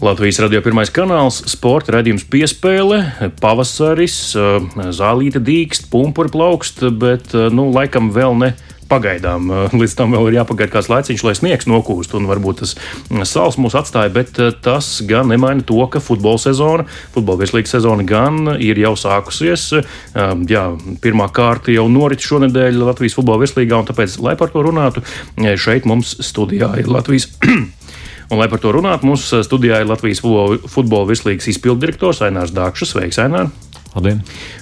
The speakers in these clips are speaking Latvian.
Latvijas radio pirmais kanāls, sporta raidījums piespēle, pavasaris, zālīte dīkst, pumpuri plaukst, bet nu, laikam vēl ne pagaidām. Eh, līdz tam vēl ir jāpagaida kāds laiciņš, lai sniegs nokūst, un varbūt tas mm, sāls mūs atstāja, bet eh, tas gan nemaina to, ka futbola sezona, futbola virslīga sezona gan ir jau sākusies. Eh, jā, pirmā kārta jau norit šonadēļ Latvijas futbola virslīgā, un tāpēc, lai par to runātu, šeit mums studijā ir Latvijas. Un, lai par to runātu, mūsu studijā ir Latvijas futbola virslīgas izpilddirektors Ainārs Dārkšs. Sveiks, Ainārs! Labdien.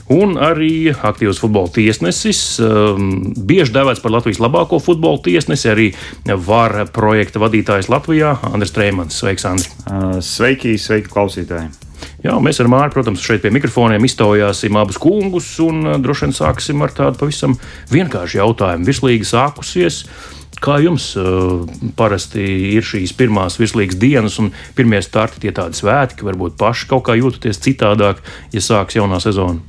Un arī aktīvs futbola tiesnesis, um, bieži dēvēts par Latvijas labāko futbola tiesnesi, arī VAR projekta vadītājs Latvijā, Andris Trēmans. Sveiks, Andris! Uh, sveiki, sveiki klausītāji! Jā, mēs ar Mārtu, protams, šeit pie mikrofoniem iztaujāsim abus kungus, un uh, droši vien sāksim ar tādu pavisam vienkāršu jautājumu. Virslīgi sākusies. Uh, Kā jums uh, parasti ir šīs pirmās virslīgas dienas un pirmie starti, tie tādi svētki, varbūt paši kaut kā jūtaties citādāk, ja sāks jaunā sezona?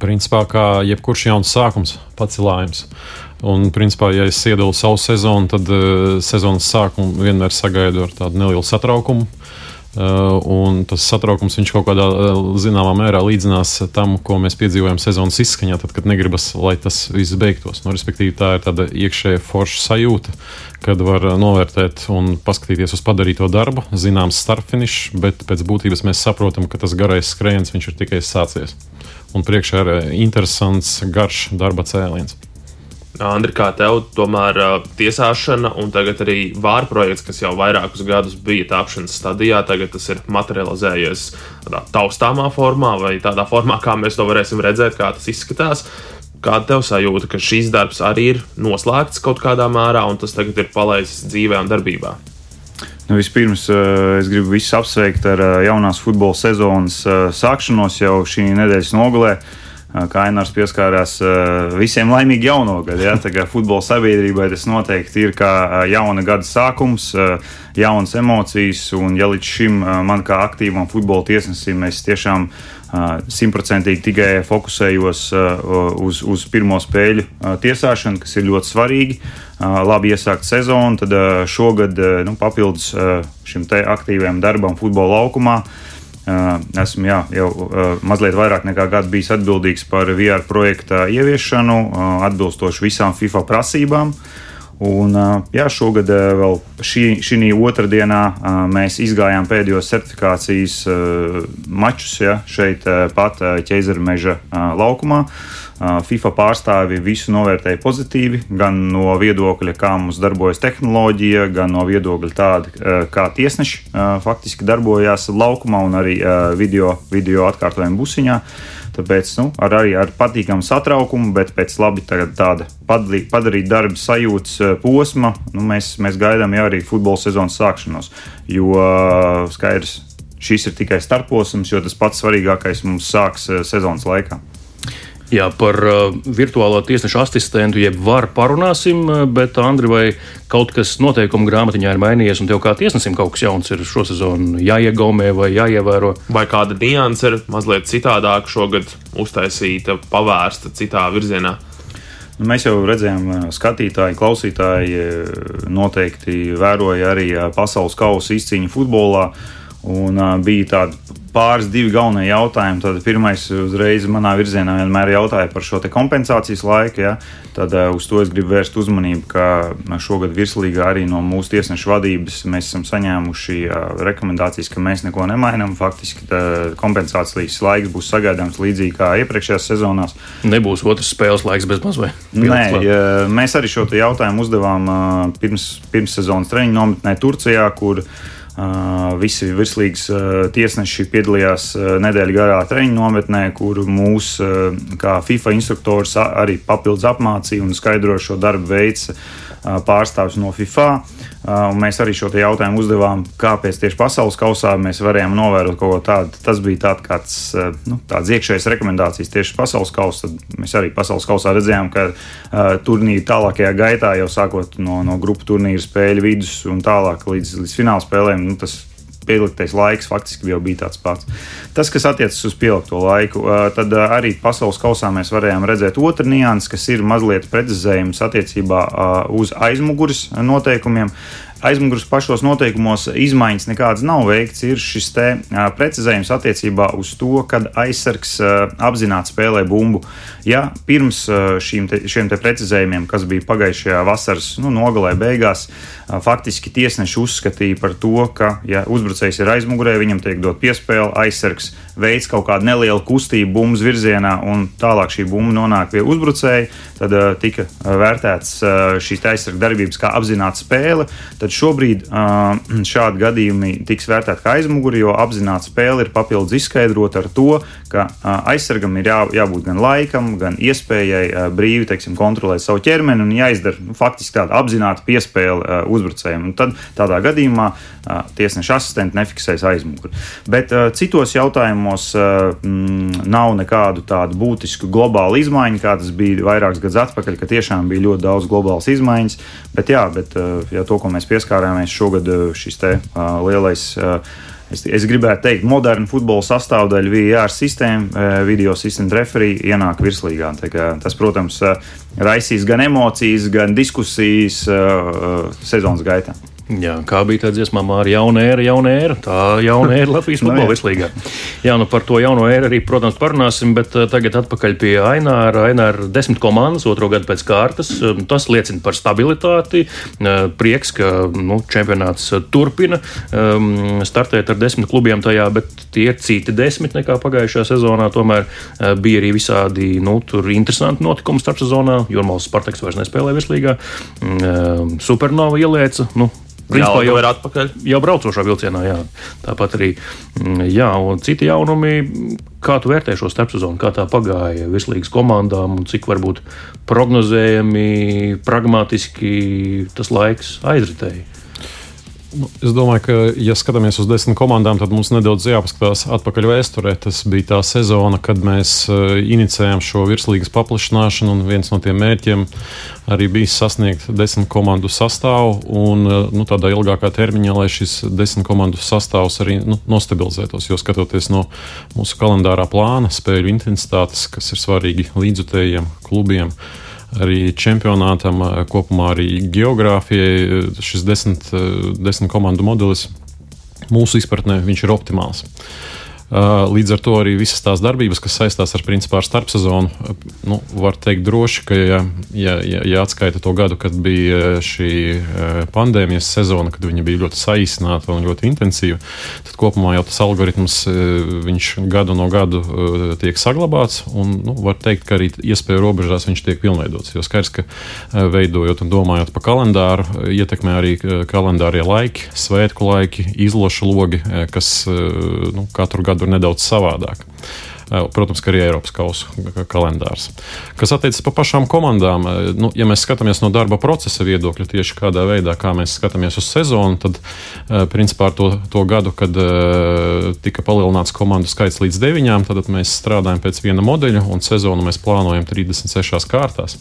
Principā, kā jebkurš jauns sākums, pacelājums. Un, principā, ja es iedalu savu sezonu, tad uh, sezonas sākumu vienmēr sagaidu ar tādu nelielu satraukumu. Uh, un tas satraukums kaut kādā uh, zināmā mērā līdzinās tam, ko mēs piedzīvojam sezonas izskaņā, tad, kad negribas, lai tas viss beigtos. Nu, respektīvi, tā ir tāda iekšēja forša sajūta, kad var novērtēt un paskatīties uz padarīto darbu, zināms, starpfinišs, bet pēc būtības mēs saprotam, ka tas garais skrējiens ir tikai sācies. Un priekšā ir interesants, garš darba cēliens. Andri, kā tev tomēr tiesāšana un tagad arī vāra projekts, kas jau vairākus gadus bija tāpšanas stadijā, tagad tas ir materializējies tādā taustāmā formā vai tādā formā, kā mēs to varēsim redzēt, kā tas izskatās. Kāda tev sajūta, ka šis darbs arī ir noslēgts kaut kādā mērā un tas tagad ir palaists dzīvē un darbībā? Nu, vispirms es gribu visus apsveikt ar jaunās futbola sezonas sākšanos jau šī nedēļas nogalē. Kā Ainārs pieskārās visiem laimīgi jauno gadu. Ja? Tagad futbola sabiedrībai tas noteikti ir kā jauna gada sākums, jaunas emocijas. Un, ja līdz šim man kā aktīvam futbola tiesnesim es tiešām simtprocentīgi tikai fokusējos uz, uz pirmo spēļu tiesāšanu, kas ir ļoti svarīgi, labi iesākt sezonu, tad šogad nu, papildus šim aktīvajam darbam futbola laukumā Esmu jā, jau mazliet vairāk nekā gadu bijis atbildīgs par VR projekta ieviešanu, atbilstoši visām FIFA prasībām. Un, jā, šogad vēl šī, šī otrdienā mēs izgājām pēdējos certifikācijas mačus ja, šeit pat ķēzara meža laukumā. FIFA pārstāvi visu novērtēja pozitīvi, gan no viedokļa, kā mums darbojas tehnoloģija, gan no viedokļa tāda, kā tiesneši faktiski darbojās laukumā un arī video, video atkārtojuma busiņā. Tāpēc nu, ar, arī ar patīkamu satraukumu, bet pēc labi tāda padarīt darba sajūtas posma, nu, mēs, mēs gaidām jau arī futbola sezonas sākšanos. Jo skaidrs, šis ir tikai starposms, jo tas pats svarīgākais mums sāks sezonas laikā. Jā, par uh, virtuālo tiesnešu asistentu jeb var parunāsim, uh, bet Andri, vai kaut kas noteikuma grāmatiņā ir mainījies, un tev kā tiesnesim kaut kas jauns ir šo sezonu jāiegaumē vai jāievēro? Vai kāda nianse ir mazliet citādāka šogad uztaisīta, pavērsta citā virzienā? Nu, mēs jau redzējām, uh, skatītāji, klausītāji uh, noteikti vēroja arī pasaules kausa izcīņu futbolā. Un, bija tāda pāris divi galvenie jautājumi. Tad pirmais uzreiz manā virzienā vienmēr jautāja par šo kompensācijas laiku. Ja? Tad uh, uz to es gribu vērst uzmanību, ka šogad virslīgā arī no mūsu tiesnešu vadības mēs esam saņēmuši uh, rekomendācijas, ka mēs neko nemainām. Faktiski kompensācijas laiks būs sagaidāms līdzīgi kā iepriekšējās sezonās. Nebūs otrs spēles laiks bez mazliet. Nē, ja, mēs arī šo jautājumu uzdevām pirms, pirms sezonas treniņu nometnē Turcijā, kur uh, Visi virslīgas tiesneši piedalījās nedēļu garā treniņu nometnē, kur mūsu kā FIFA instruktors arī papildus apmācīja un skaidroja šo darbu veidu pārstāvis no FIFA. Mēs arī šo jautājumu uzdevām, kāpēc tieši pasaules kausā mēs varējām novērot kaut ko tādu. Tas bija tād, kāds, nu, tāds iekšējs rekomendācijas tieši pasaules kausā. Mēs arī pasaules kausā redzējām, ka uh, turnīri tālākajā gaitā, jau sākot no, no grupu turnīru spēļu vidus un tālāk līdz, līdz fināla spēlēm, nu, tas pieliktais laiks faktiski jau bija tāds pats. Tas, kas attiecas uz pielikto laiku, tad arī pasaules kausā mēs varējām redzēt otru niansu, kas ir mazliet precizējums attiecībā uz aizmugures noteikumiem aizmugures pašos noteikumos izmaiņas nekādas nav veikts. Ir šis te precizējums attiecībā uz to, kad aizsargs apzināti spēlē bumbu. Ja pirms te, šiem te precizējumiem, kas bija pagājušajā vasaras nu, nogalē beigās, faktiski tiesneši uzskatīja par to, ka, ja uzbrucējs ir aizmugurē, viņam tiek dot piespēle, aizsargs veids kaut kādu nelielu kustību bumbas virzienā, un tālāk šī bumba nonāk pie uzbrucēja, tad uh, tika vērtēts uh, šīs aizsarga darbības kā apzināta spēle. Tad šobrīd uh, šādi gadījumi tiks vērtēti kā aizmuguri, jo apzināta spēle ir papildus izskaidrota ar to, ka aizsargam ir jā, jābūt gan laikam, gan iespējai brīvi teiksim, kontrolēt savu ķermeni un jāizdara nu, faktiski tāda apzināta piespēle uzbrucējiem. Un tad tādā gadījumā tiesneša asistenti nefiksēs aizmuguri. Bet citos jautājumos mm, nav nekādu tādu būtisku globālu izmaiņu, kā tas bija vairākus gadus atpakaļ, ka tiešām bija ļoti daudz globālas izmaiņas. Bet, jā, bet ja to, ko mēs pieskārāmies šogad, šis te lielais. Uh, Es, es gribētu teikt, moderna futbola sastāvdaļa, VAR sistēma, video sistēma referija ienāk virslīgā. Tas, protams, raisīs gan emocijas, gan diskusijas sezonas gaitā. Jā, kā bija tā dziesmā, arī jauna ēra, jauna ēra. Tā jauna ēra Latvijas futbola vislīgā. Jā, nu par to jauno ēru arī, protams, parunāsim, bet uh, tagad atpakaļ pie Aināra. Aināra desmit komandas, otro gadu pēc kārtas. Um, tas liecina par stabilitāti. Uh, prieks, ka nu, čempionāts turpina um, startēt ar desmit klubiem tajā, bet tie ir citi desmit nekā pagājušajā sezonā. Tomēr bija arī visādi nu, interesanti notikumi starp sezonā. Jurmāls Spartaks vairs nespēlē vislīgā. Uh, Supernova ielieca. Nu, Principā jau ir atpakaļ. Jau braucošā vilcienā, jā. Tāpat arī mm, jā, citi jaunumi. Kā tu vērtē šo starpsezonu, kā tā pagāja virslīgas komandām un cik varbūt prognozējami, pragmatiski tas laiks aizritēja? Nu, es domāju, ka, ja skatāmies uz desmit komandām, tad mums nedaudz jāpaskatās atpakaļ vēsturē. Tas bija tā sezona, kad mēs uh, inicējām šo virslīgas paplašināšanu, un viens no tiem mērķiem arī bija sasniegt desmit komandu sastāvu, un uh, nu, tādā ilgākā termiņā, lai šis desmit komandu sastāvs arī nu, nostabilizētos. Jo skatoties no mūsu kalendārā plāna, spēļu intensitātes, kas ir svarīgi līdzutējiem klubiem, uh, arī čempionātam, kopumā arī geogrāfijai šis desmit, desmit komandu modelis mūsu izpratnē ir optimāls. Līdz ar to arī visas tās darbības, kas saistās ar, principā, ar starpsezonu, nu, var teikt droši, ka, ja, ja, ja, atskaita to gadu, kad bija šī pandēmijas sezona, kad viņa bija ļoti saīsināta un ļoti intensīva, tad kopumā jau tas algoritms viņš gadu no gadu tiek saglabāts. Un, nu, var teikt, ka arī iespēju robežās viņš tiek pilnveidots. Jo skaidrs, ka veidojot un domājot par kalendāru, ietekmē arī kalendārie laiki, svētku laiki, izlošu logi, kas nu, katru gadu tur nedaudz savādāk. Protams, ka arī Eiropas kausa kalendārs. Kas attiecas par pašām komandām, nu, ja mēs skatāmies no darba procesa viedokļa, tieši kādā veidā, kā mēs skatāmies uz sezonu, tad principā ar to, to gadu, kad tika palielināts komandu skaits līdz deviņām, tad mēs strādājam pēc viena modeļa un sezonu mēs plānojam 36 kārtās.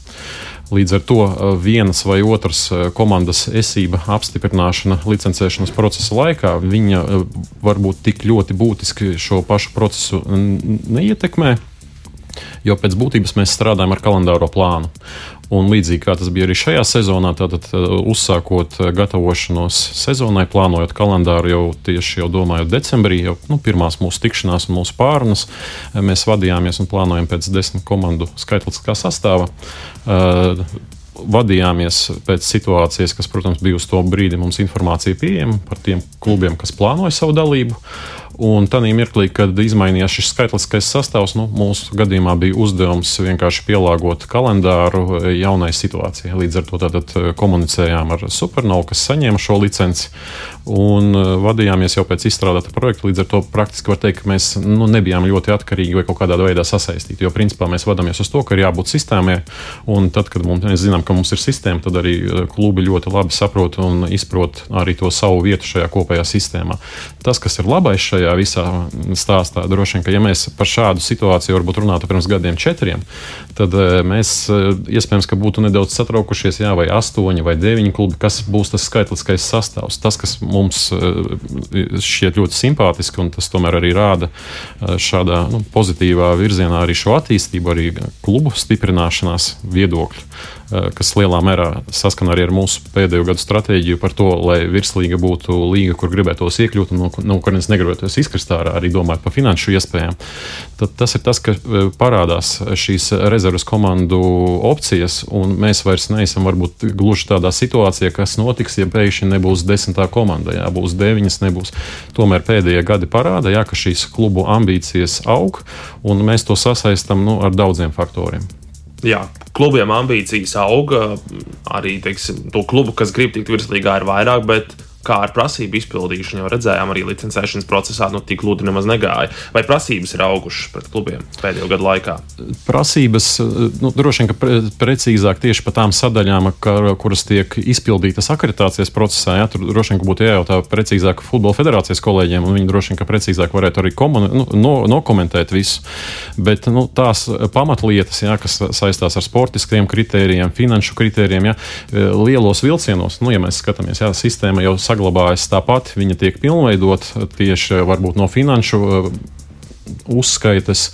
Līdz ar to uh, vienas vai otras uh, komandas esība apstiprināšana licencēšanas procesa laikā, viņa uh, varbūt tik ļoti būtiski šo pašu procesu neietekmē. Jo pēc būtības mēs strādājam ar kalendāro plānu. Un līdzīgi kā tas bija arī šajā sezonā, tātad uzsākot gatavošanos sezonai, plānojot kalendāru jau tieši jau domājot decembrī, jau nu, pirmās mūsu tikšanās un mūsu pārunas, mēs vadījāmies un plānojam pēc desmit komandu skaitliskā sastāvā. Uh, vadījāmies pēc situācijas, kas, protams, bija uz to brīdi mums informācija pieejama par tiem klubiem, kas plānoja savu dalību. Un tādā mirklī, kad izmainījās šis skaitliskais sastāvs, nu, mūsu gadījumā bija uzdevums vienkārši pielāgot kalendāru jaunai situācijai. Līdz ar to tātad komunicējām ar Supernovu, kas saņēma šo licenci. Un vadījāmies jau pēc izstrādāta projekta. Līdz ar to praktiski var teikt, ka mēs nu, nebijām ļoti atkarīgi vai kaut kādā veidā sasaistīti. Jo principā mēs vadāmies uz to, ka ir jābūt sistēmai, un tad, kad mums, mēs zinām, ka mums ir sistēma, tad arī klubi ļoti labi saprot un izprot arī to savu vietu šajā kopējā sistēmā. Tas, kas ir labais šajā visā stāstā, droši vien, ka ja mēs par šādu situāciju varbūt runātu pirms gadiem četriem, tad mēs iespējams, būtu nedaudz satraukušies, jā, vai astoņi vai deviņi klubi, kas būs tas skaitliskais sastāvs. Tas, kas mums šķiet ļoti simpātiski, un tas tomēr arī rāda šādā nu, pozitīvā virzienā arī šo attīstību, arī klubu stiprināšanās viedokļu. Eh, kas lielā mērā saskana arī ar mūsu pēdējo gadu stratēģiju par to, lai virslīga būtu līga, kur gribētos iekļūt un no, no kurienes negribētos izkrist ārā, arī domājot par finanšu iespējām. Tad tas ir tas, ka eh, parādās šīs rezerves komandu opcijas, un mēs vairs neesam varbūt gluži tādā situācijā, kas notiks, ja pēkšņi nebūs desmitā komanda, jā, būs deviņas, nebūs. Tomēr pēdējie gadi parāda, jā, ka šīs klubu ambīcijas aug, un mēs to sasaistām nu, ar daudziem faktoriem. Jā, klubiem ambīcijas auga. Arī teiksim, to klubu, kas grib tikt virslīgā, ir vairāk, bet kā ar prasību izpildīšanu jau redzējām, arī licencēšanas procesā nu, tik gludi nemaz negāja. Vai prasības ir augušas pret klubiem pēdējo gadu laikā? Prasības, nu, droši vien, ka pre, precīzāk tieši par tām sadaļām, ka, kuras tiek izpildītas akreditācijas procesā, jā, tur droši vien būtu jājautā precīzāk Futbola federācijas kolēģiem, un viņi droši vien, ka precīzāk varētu arī komuni, nu, no, nokomentēt visu. Bet nu, tās pamatlietas, jā, kas saistās ar sportiskiem kritērijiem, finanšu kritērijiem, jā, lielos vilcienos, nu, ja mēs skatāmies, jā, sistēma jau saglabājas tāpat, viņa tiek pilnveidota tieši varbūt no finanšu uzskaites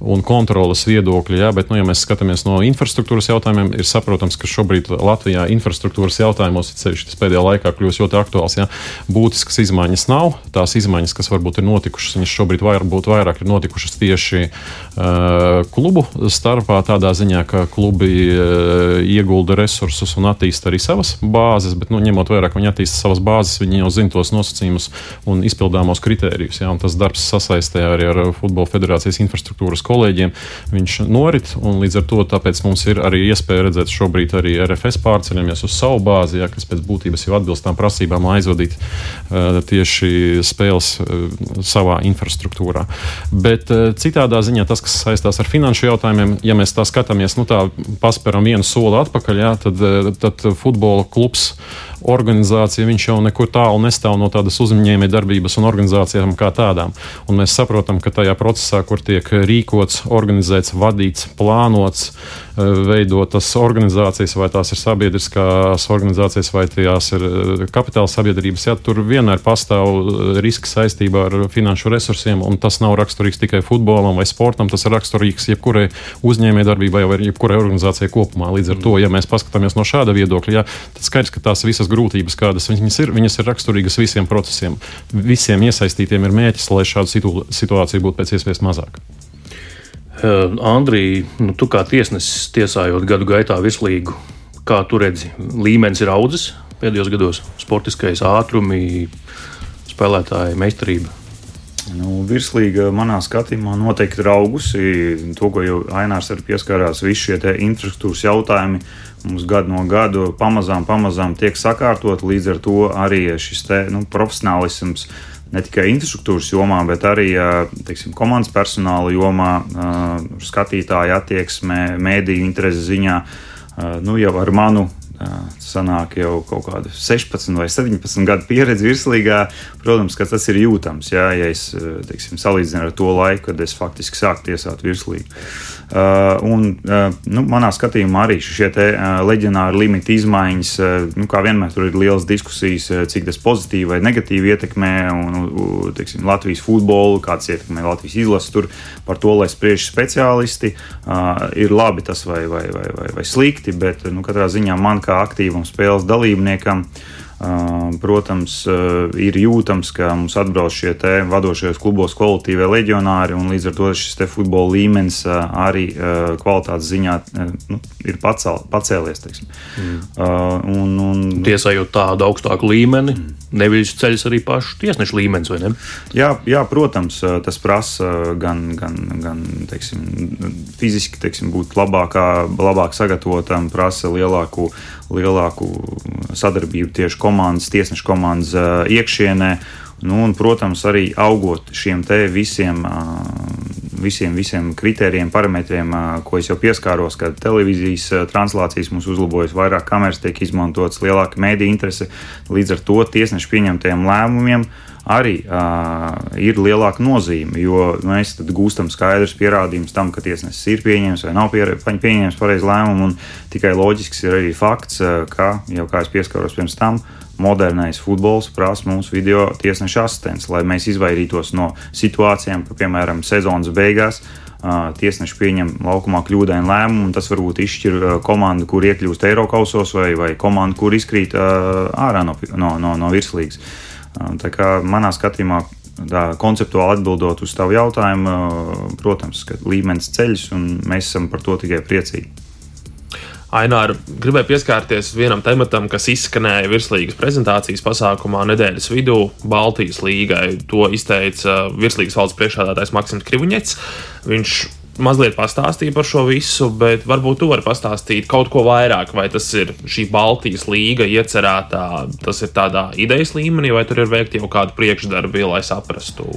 un kontrolas viedokļa. Jā, bet, nu, ja mēs skatāmies no infrastruktūras jautājumiem, ir saprotams, ka šobrīd Latvijā infrastruktūras jautājumos ceļš pēdējā laikā kļūst ļoti aktuāls. Jā. Būtiskas izmaiņas nav. Tās izmaiņas, kas varbūt ir notikušas, viņas šobrīd varbūt vairāk ir notikušas tieši uh, klubu starpā, tādā ziņā, ka klubi uh, iegulda resursus un attīsta arī savas bāzes, bet, nu, ņemot vērā, ka viņi attīsta savas bāzes, viņi jau zina tos nosacījumus un izpildāmos kritērijus. Jā, un tas darbs sasaistē arī ar Futbola federācijas infrastruktūras kolēģiem. Viņš norit, līdz ar to mums ir arī iespēja redzēt šobrīd arī RFS pārceļamies uz savu bāzi, ja, kas pēc būtības jau atbilst tām prasībām, lai aizvadītu uh, tieši spēles uh, savā infrastruktūrā. Bet uh, citādā ziņā tas, kas saistās ar finanšu jautājumiem, ja mēs tā skatāmies, nu tā pasperam vienu soli atpakaļ, ja, tad, tad futbola klubs organizācija, viņš jau nekur tālu nestāv no tādas uzņēmēja darbības un organizācijām kā tādām. Un mēs saprotam, ka tajā procesā, kur tiek rīkots, organizēts, vadīts, plānots, Eh, veidotas organizācijas, vai tās ir sabiedriskās organizācijas, vai tās ir eh, kapitāla sabiedrības. Jā, tur vienmēr pastāv eh, riski saistībā ar finanšu resursiem, un tas nav raksturīgs tikai futbolam vai sportam. Tas ir raksturīgs jebkurai uzņēmējdarbībai vai jebkurai organizācijai kopumā. Līdz ar to, ja mēs paskatāmies no šāda viedokļa, jā, tad skaidrs, ka tās visas grūtības, kādas viņas ir, viņas ir raksturīgas visiem procesiem. Visiem iesaistītiem ir mērķis, lai šādu situāciju būtu pēc iespējas mazāk. Uh, Andrija, nu, tu kā tiesnesis tiesājot gadu gaitā virslīgu, kā tu redzi, līmenis ir audzis pēdējos gados? Sportiskais ātrumi, spēlētāji, meistarība. Nu, virslīga manā skatījumā noteikti ir augusi. To, ko jau Ainārs arī pieskārās, visi šie infrastruktūras jautājumi mums gadu no gada pamazām, pamazām tiek sakārtot. Līdz ar to arī šis te, nu, profesionālisms ne tikai infrastruktūras jomā, bet arī teiksim, komandas personāla jomā, skatītāja attieksmē, mēdīju interesi ziņā. Nu, jau ar manu sanāk jau kaut kāda 16 vai 17 gadu pieredze virslīgā. Protams, ka tas ir jūtams, jā, ja es teiksim, salīdzinu ar to laiku, kad es faktiski sāku tiesāt virslīgu. Uh, un, uh, nu, manā skatījumā arī šie uh, leģionāri limita izmaiņas, nu, kā vienmēr, tur ir liels diskusijas, cik tas pozitīvi vai negatīvi ietekmē un, teiksim, Latvijas futbolu, kāds ietekmē Latvijas izlasi. Tur par to, lai spriež speciālisti, ir labi tas vai, vai, vai, vai, vai slikti, bet nu, katrā ziņā man kā aktīvam spēles dalībniekam. Protams, ir jūtams, ka mums atbrauc šie vadošajos klubos kvalitīvie leģionāri, un līdz ar to šis futbola līmenis arī kvalitātes ziņā nu, ir pacēl, pacēlies. Mm. Un, un, Tiesājot tādu augstāku līmeni, nevis ceļš arī pašu tiesnešu līmenis, vai ne? Jā, jā protams, tas prasa gan, gan, gan teiksim, fiziski teiksim, būt labākā, labāk sagatavotam, prasa lielāku, lielāku sadarbību tieši komandas, tiesnešu komandas iekšienē. Nu, un, protams, arī augot šiem visiem, visiem, visiem kritērijiem, parametriem, ko es jau pieskāros, kad televīzijas translācijas mums uzlabojas, vairāk kameras tiek izmantotas, lielāka mēdīņa interese. Līdz ar to tiesnešu pieņemtajiem lēmumiem arī uh, ir lielāka nozīme, jo mēs gūstam skaidrs pierādījums tam, ka tiesnesis ir pieņēmis vai nav pieņēmis pareizu lēmumu. Tikai loģisks ir arī fakts, ka jau kā es pieskaros pirms tam, modernais futbols prasa mums video tiesneša asistents, lai mēs izvairītos no situācijām, ka, piemēram, sezonas beigās uh, tiesneši pieņem laukumā kļūdainu lēmumu, un tas varbūt izšķir uh, komandu, kur iekļūst Eiropausos, vai, vai komandu, kur izkrīt uh, ārā no, no, no, no virslīgas. Tā kā manā skatījumā, tā, konceptuāli atbildot uz tavu jautājumu, protams, ka līmenis ceļš, un mēs esam par to tikai priecīgi. Aināra gribēja pieskarties vienam tematam, kas izskanēja virslīgas prezentācijas pasākumā nedēļas vidū Baltijas līgai. To izteica virslīgas valdes priekšādātājs Maksims Krivuņets. Viņš mazliet pastāstīja par šo visu, bet varbūt tu vari pastāstīt kaut ko vairāk, vai tas ir šī Baltijas līga iecerētā, tas ir tādā idejas līmenī, vai tur ir veikti jau kādi priekšdarbi, lai saprastu,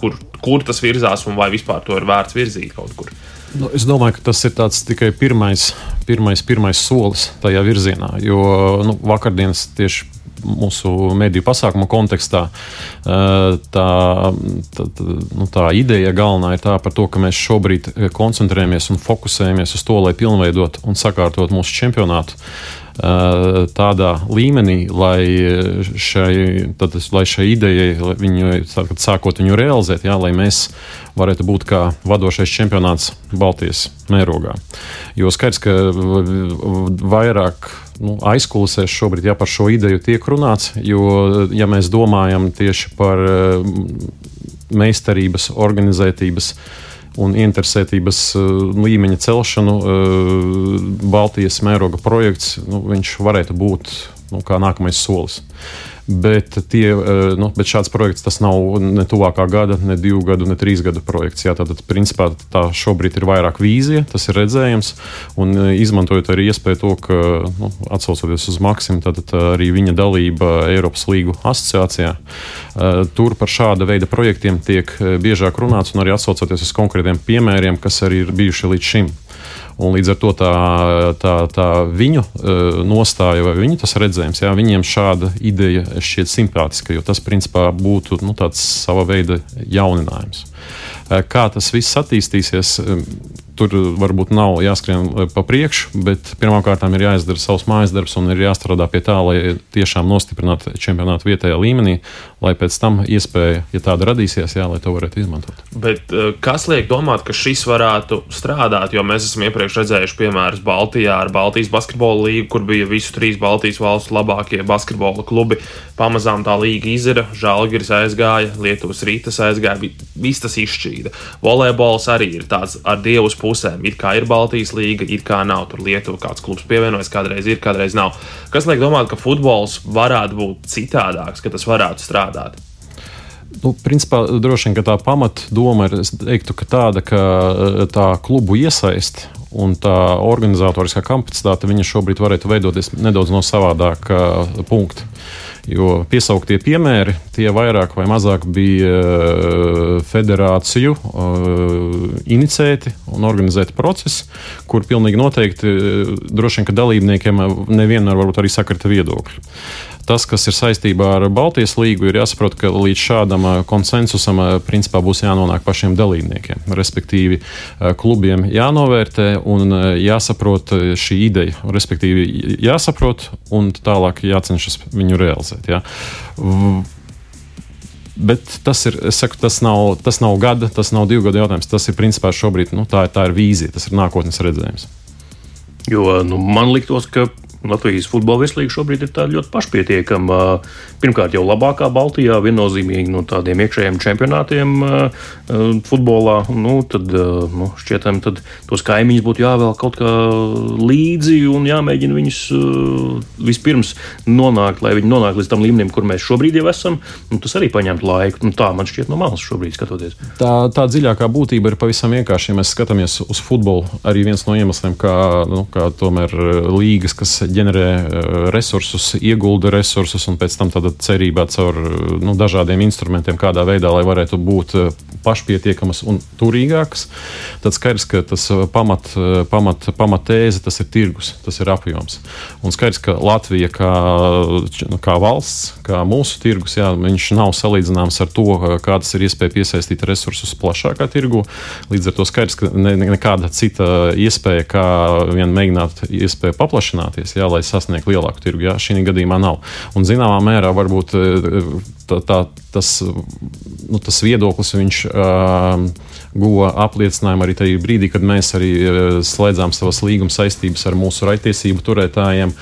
kur, kur tas virzās un vai vispār to ir vērts virzīt kaut kur. Nu, es domāju, ka tas ir tikai pirmais, pirmais, pirmais solis tajā virzienā. Jo nu, vakardienas tieši mūsu mediju pasākuma kontekstā. Eh, tā, tā, nu, tā ideja galvenā ir tā par to, ka mēs šobrīd koncentrējamies un fokusējamies uz to, lai pilnveidotu un sakārtotu mūsu čempionātu eh, tādā līmenī, lai šai, tad, lai šai idejai, viņu, sākot viņu realizēt, jā, lai mēs varētu būt kā vadošais čempionāts Baltijas mērogā. Jo skaidrs, ka vairāk nu, aizkulisēs šobrīd ja par šo ideju tiek runāts, jo ja mēs domājam tieši par eh, meistarības, organizētības un interesētības uh, līmeņa celšanu, uh, Baltijas mēroga projekts, nu, varētu būt nu, kā nākamais solis. Bet, tie, eh, nu, bet šāds projekts tas nav ne tuvākā gada, ne divu gadu, ne trīs gadu projekts. Jā, tātad, principā, tā šobrīd ir vairāk vīzija, tas ir redzējams. Un eh, izmantojot arī iespēju to, ka, nu, atsaucoties uz Maksimu, tad arī viņa dalība Eiropas līgu asociācijā, eh, tur par šāda veida projektiem tiek biežāk runāts un arī atsaucoties uz konkrētiem piemēriem, kas arī ir bijuši līdz šim. Un līdz ar to tā, tā, tā viņu uh, nostāja vai viņu redzējums, jā, viņiem šāda ideja šķiet simpātiska, jo tas principā būtu nu, tāds sava veida jauninājums. Uh, kā tas viss attīstīsies, um, tur varbūt nav jāskrien eh, pa priekšu, bet pirmkārt ir jāizdara savs mājas darbs un ir jāstrādā pie tā, lai tiešām nostiprinātu čempionātu vietējā līmenī, lai pēc tam iespēja, ja tāda radīsies, jā, lai to varētu izmantot. Bet eh, kas liek domāt, ka šis varētu strādāt? Jo mēs esam iepriekš redzējuši piemērus Baltijā ar Baltijas basketbola līgu, kur bija visu trīs Baltijas valstu labākie basketbola klubi. Pamazām tā līga izira, Žalgiris aizgāja, Lietuvas rītas aizgāja, viss tas izšķīda. Volejbols arī ir tāds ar dievus pusēm. It kā ir Baltijas līga, it kā nav. Tur Lietuva kāds klubs pievienojas, kādreiz ir, kādreiz nav. Kas liek domāt, ka futbols varētu būt citādāks, ka tas varētu strādāt? Nu, principā, droši vien tā pamatdoma ir teiktu, ka tāda, ka eh, tā klubu iesaist un tā organizatoriskā kapacitāte šobrīd varētu veidoties nedaudz no savādāka punkta. Jo piesauktie piemēri, tie vairāk vai mazāk bija eh, federāciju uh, inicēti un organizēti procesi, kur pilnīgi noteikti eh, droši vien, ka dalībniekiem nevienmēr varbūt arī sakrita viedokļi. Tas, kas ir saistībā ar Baltijas līgu, ir jāsaprot, ka līdz šādam konsensusam principā būs jānonāk pašiem dalībniekiem. Respektīvi, klubiem jānovērtē un jāsaprot šī ideja. Respektīvi, jāsaprot un tālāk jācenšas viņu realizēt. Ja. Bet tas ir, saku, tas nav, tas nav gada, tas nav divu gadu jautājums. Tas ir principā šobrīd nu, tā, tā ir vīzija, tas ir nākotnes redzējums. Jo nu, man liktos, ka Latvijas futbola virslīga šobrīd ir ļoti pašpietiekama. Pirmkārt, jau labākā Baltijā, viennozīmīgi no tādiem iekšējiem čempionātiem futbolā. Nu, tad nu, šķietam, tad tos kaimiņus būtu jāvēl kaut kā līdzi un jāmēģina viņus vispirms nonākt, lai viņi nonāktu līdz tam līmenim, kur mēs šobrīd jau esam. Tas arī paņemtu laiku. Nu, tā man šķiet no malas šobrīd skatoties. Tā, tā dziļākā būtība ir pavisam vienkārši. Ja mēs skatāmies uz futbolu, arī viens no iemesliem, kā, nu, kā tomēr līgas, kas ģenerē resursus, iegulda resursus un pēc tam cerībā caur nu, dažādiem instrumentiem, kādā veidā, lai varētu būt pašpietiekamas un turīgākas, tad skaidrs, ka tas pamat, pamat, pamatēze tas ir tirgus, tas ir apjoms. Un skaidrs, ka Latvija kā, kā valsts, kā mūsu tirgus, jā, viņš nav salīdzināms ar to, kādas ir iespēja piesaistīt resursus plašākā tirgu. Līdz ar to skaidrs, ka ne, nekāda cita iespēja, kā vien mēģināt iespēju paplašināties, jā, lai sasniegtu lielāku tirgu, jā, šī gadījumā nav. Un zināmā mērā varbūt tā, tā, tas, nu, tas viedoklis viņš, uh, guva apliecinājumu arī tajā brīdī, kad mēs arī slēdzām savas līguma saistības ar mūsu raitiesību turētājiem,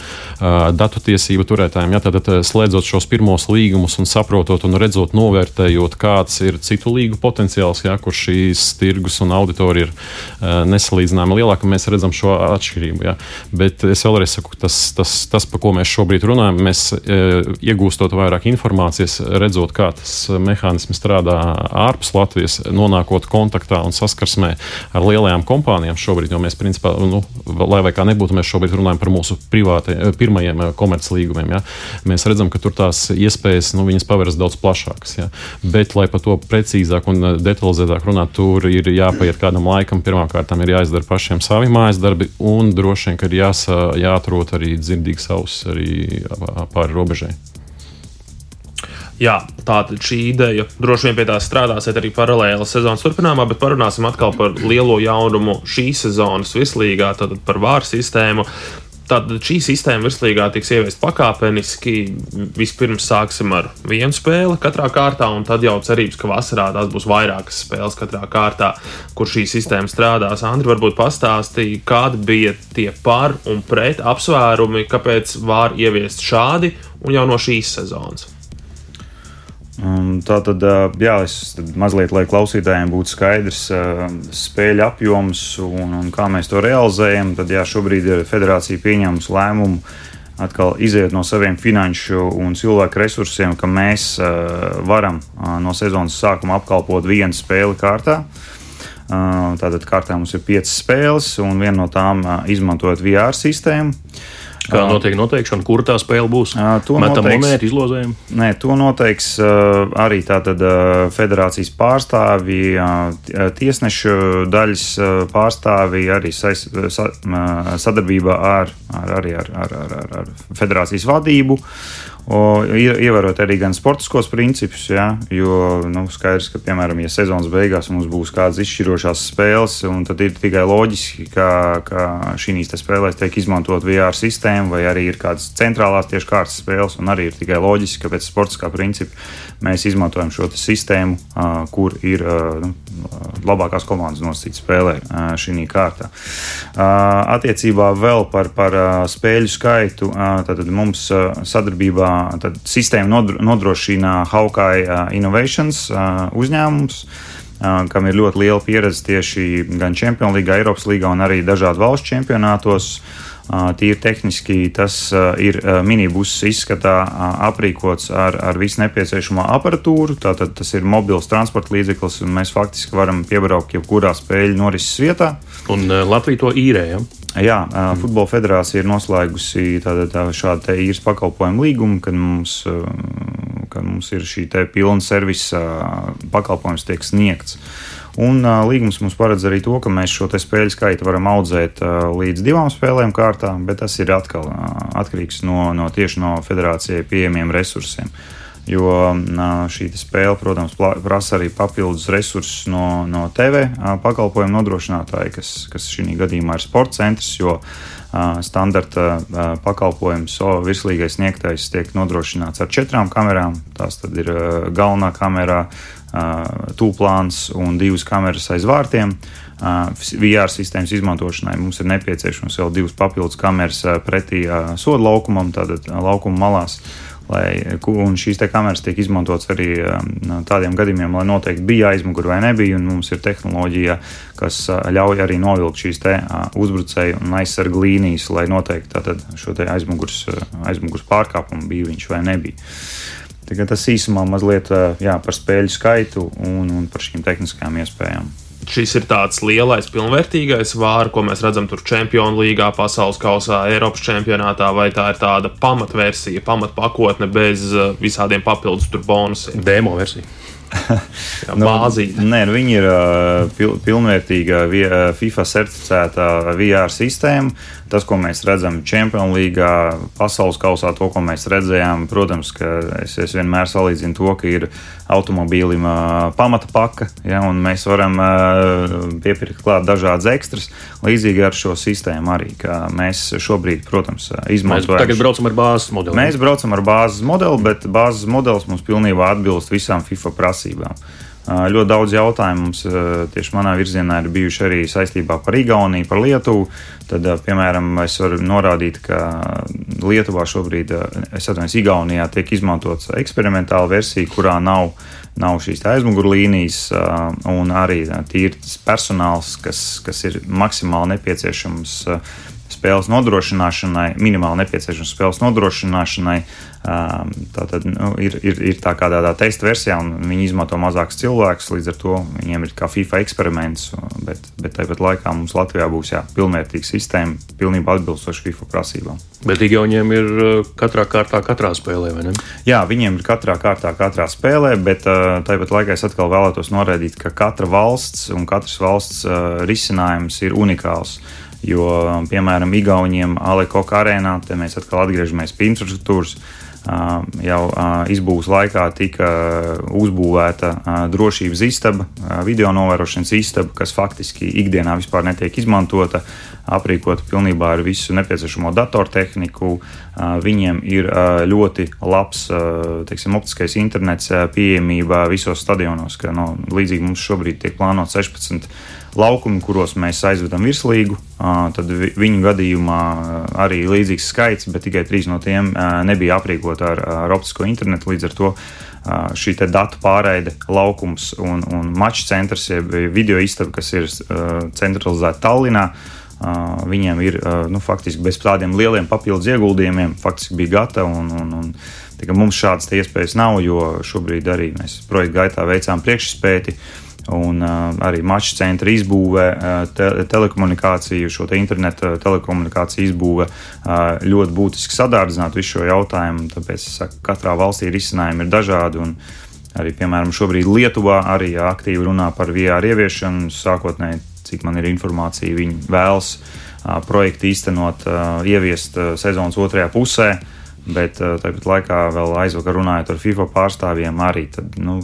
datu tiesību turētājiem. Ja, tad, tad slēdzot šos pirmos līgumus un saprotot un redzot, novērtējot, kāds ir citu līgu potenciāls, ja, kur šīs tirgus un auditorija ir uh, nesalīdzināmi lielāka, mēs redzam šo atšķirību. Ja. Bet es vēlreiz saku, tas, tas, tas, par ko mēs šobrīd runājam, mēs iegūstot vairāk informācijas, redzot, kā tas mehānisms strādā ārpus Latvijas, nonākot kontaktā un saskarsmē ar lielajām kompānijām šobrīd, jo mēs, principā, nu, lai vai kā nebūtu, mēs šobrīd runājam par mūsu privāti, pirmajiem komerclīgumiem. Ja? Mēs redzam, ka tur tās iespējas, nu, paveras daudz plašākas. Ja? Bet, lai par to precīzāk un detalizētāk runātu, tur ir jāpaiet kādam laikam. Pirmkārt, ir jāizdara pašiem savi mājas darbi, un droši vien, ka ir jāsa, jāatrod arī dzirdīgs auss arī pāri robežai. Jā, tāda šī ideja. Droši vien pie tā strādāsiet arī paralēli sezonas turpinājumā, bet parunāsim atkal par lielo jaunumu šīs sezonas vislīgā, tad par vāru sistēmu. Tātad šī sistēma virslīgā tiks ieviesta pakāpeniski. Vispirms sāksim ar vienu spēli katrā kārtā, un tad jau cerības, ka vasarā tās būs vairākas spēles katrā kārtā, kur šī sistēma strādās. Andri, varbūt pastāstīja, kādi bija tie par un pret apsvērumi, kāpēc var ieviest šādi un jau no šīs sezonas. Tā tad, jā, es mazliet, lai klausītājiem būtu skaidrs spēļu apjoms un, un kā mēs to realizējam, tad jā, šobrīd ir federācija pieņēmusi lēmumu atkal iziet no saviem finanšu un cilvēku resursiem, ka mēs varam no sezonas sākuma apkalpot vienu spēli kārtā. Tātad kārtā mums ir piecas spēles, un viena no tām izmantojot VR sistēmu. Kā notiek noteikšana, kur tā spēle būs? To Metam monētu izlozējumu? Nē, to noteiks arī tātad federācijas pārstāvji, tiesnešu daļas pārstāvji, arī sadarbībā ar, ar, arī ar, ar, ar, ar, ar federācijas vadību. Ievērot arī gan sportiskos principus, ja, jo nu, skaidrs, ka, piemēram, ja sezonas beigās mums būs kādas izšķirošās spēles, tad ir tikai loģiski, ka, ka šīs spēlēs tiek izmantot VR sistēma, vai arī ir kādas centrālās tieši kārtas spēles, un arī ir tikai loģiski, ka pēc sportiskā principa mēs izmantojam šo sistēmu, kur ir nu, labākās komandas nosacītas spēlē šī kārtā. Attiecībā vēl par, par spēļu skaitu, tad mums sadarbībā tad sistēmu nodrošina Hawkeye Innovations uzņēmums kam ir ļoti liela pieredze tieši gan Champions League, Eiropas līgā un arī dažādu valstu čempionātos. Tīri tehniski tas ir minibus izskatā aprīkots ar, ar visu nepieciešamo aparatūru. Tātad tas ir mobils transporta līdzeklis, un mēs faktiski varam piebraukt jebkurā spēļu norises vietā. Un Latvija to īrēja. Jā, mm. Futbola federācija ir noslēgusi tātad, tā, šādu īres pakalpojumu līgumu, kad mums, kad mums ir šī pilna servisa pakalpojums tiek sniegts. Un uh, līgums mums paredz arī to, ka mēs šo spēļu skaitu varam audzēt uh, līdz divām spēlēm kārtā, bet tas ir atkal uh, atkarīgs no, no tieši no federācijai pieejamiem resursiem. Jo šī spēle, protams, prasa arī papildus resursus no, no TV pakalpojumu nodrošinātāja, kas, kas šī gadījumā ir sports centrs, jo standarta pakalpojums virslīgais sniegtais tiek nodrošināts ar četrām kamerām. Tās ir galvenā kamera, tūplāns un divas kameras aiz vārtiem. VR sistēmas izmantošanai mums ir nepieciešams vēl divas papildus kameras pretī soda laukumam, tātad laukuma malās. Lai, un šīs kameras tiek izmantotas arī tādiem gadījumiem, lai noteikti bija aizmugure vai nebija. Mums ir tehnoloģija, kas ļauj arī novilkt šīs uzbrucēju un aizsargu līnijas, lai noteikti šo aizmugures, aizmugures pārkāpumu bija viņš vai nebija. Tagad tas īsumā mazliet jā, par spēļu skaitu un, un par šīm tehniskajām iespējām. šis ir tāds lielais, pilnvērtīgais vārds, ko mēs redzam tur Champions League, pasaules kausā, Eiropas čempionātā, vai tā ir tāda pamatversija, pamatpakotne bez uh, visādiem papildus bonusiem? Demo versija. Jā, nu, nē, nu, viņi ir uh, pil, pilnvērtīga FIFA certificēta VR sistēma. Tas, ko mēs redzam Champions League, pasaules kausā, to, ko mēs redzējām, protams, ka es, es vienmēr salīdzinu to, ka ir automobīlim pamata paka, ja, un mēs varam piepirkt klāt dažādas ekstras. Līdzīgi ar šo sistēmu arī, ka mēs šobrīd, protams, izmantojam. Mēs tagad braucam ar bāzes modeli. Mēs braucam ar bāzes modeli, bet bāzes modelis mums pilnībā atbilst visām FIFA prasībām. Ļoti daudz jautājumu mums tieši manā virzienā ir bijuši arī saistībā par Igauniju, par Lietuvu. Tad, piemēram, es varu norādīt, ka Lietuvā šobrīd, es atvainojos, Igaunijā tiek izmantots eksperimentāla versija, kurā nav, nav šīs aizmugurlīnijas un arī tīrs personāls, kas, kas ir maksimāli nepieciešams spēles nodrošināšanai, minimāli nepieciešams spēles nodrošināšanai, Tātad nu, ir, ir, ir tā kā tādā testa versijā, un viņi izmanto mazākus cilvēkus. Līdz ar to viņiem ir kā FIFA eksperiments, bet, bet tāpat laikā mums Latvijā būs jā, pilnvērtīga sistēma, pilnībā atbilstoša FIFA prasībām. Bet Igauniem ir katrā kārtā, katrā spēlē, vai ne? Jā, viņiem ir katrā kārtā, katrā spēlē, bet tāpat laikā es atkal vēlētos norādīt, ka katra valsts un katras valsts risinājums ir unikāls. Jo, piemēram, Igauniem Alekoka arēnā, te mēs atkal atgriežamies pie infrastruktūras, jau izbūves laikā tika uzbūvēta drošības istaba, video novērošanas istaba, kas faktiski ikdienā vispār netiek izmantota, aprīkota pilnībā ar visu nepieciešamo datortehniku. Viņiem ir ļoti labs teiksim, optiskais internets pieejamība visos stadionos, ka no, līdzīgi mums šobrīd tiek plānot 16 laukumi, kuros mēs aizvedam virslīgu. Tad viņu gadījumā arī līdzīgs skaits, bet tikai trīs no tiem nebija aprīkoti ar, ar optisko internetu. Līdz ar to šī datu pārraide, laukums un, un mačs centrs, jeb video istaba, kas ir centralizēta Tallinā. Viņiem ir nu, faktiski bez tādiem lieliem papildus ieguldījumiem, faktiski bija gatava. Un, un, un, mums šādas iespējas nav, jo šobrīd arī mēs projekta gaitā veicām priekšspēti. Uh, un uh, arī mača centra izbūve, uh, te, telekomunikāciju, šo te interneta telekomunikāciju izbūve uh, ļoti būtiski sadārdzināt visu šo jautājumu. Tāpēc saku, katrā valstī risinājumi ir dažādi. Arī, piemēram, šobrīd Lietuvā arī aktīvi runā par VR ieviešanu. Sākotnēji, cik man ir informācija, viņi vēlas uh, projektu īstenot, uh, ieviest uh, sezonas otrajā pusē. Bet tāpat laikā, vēl aizvakar runājot ar FIFA pārstāvjiem, arī tad, nu,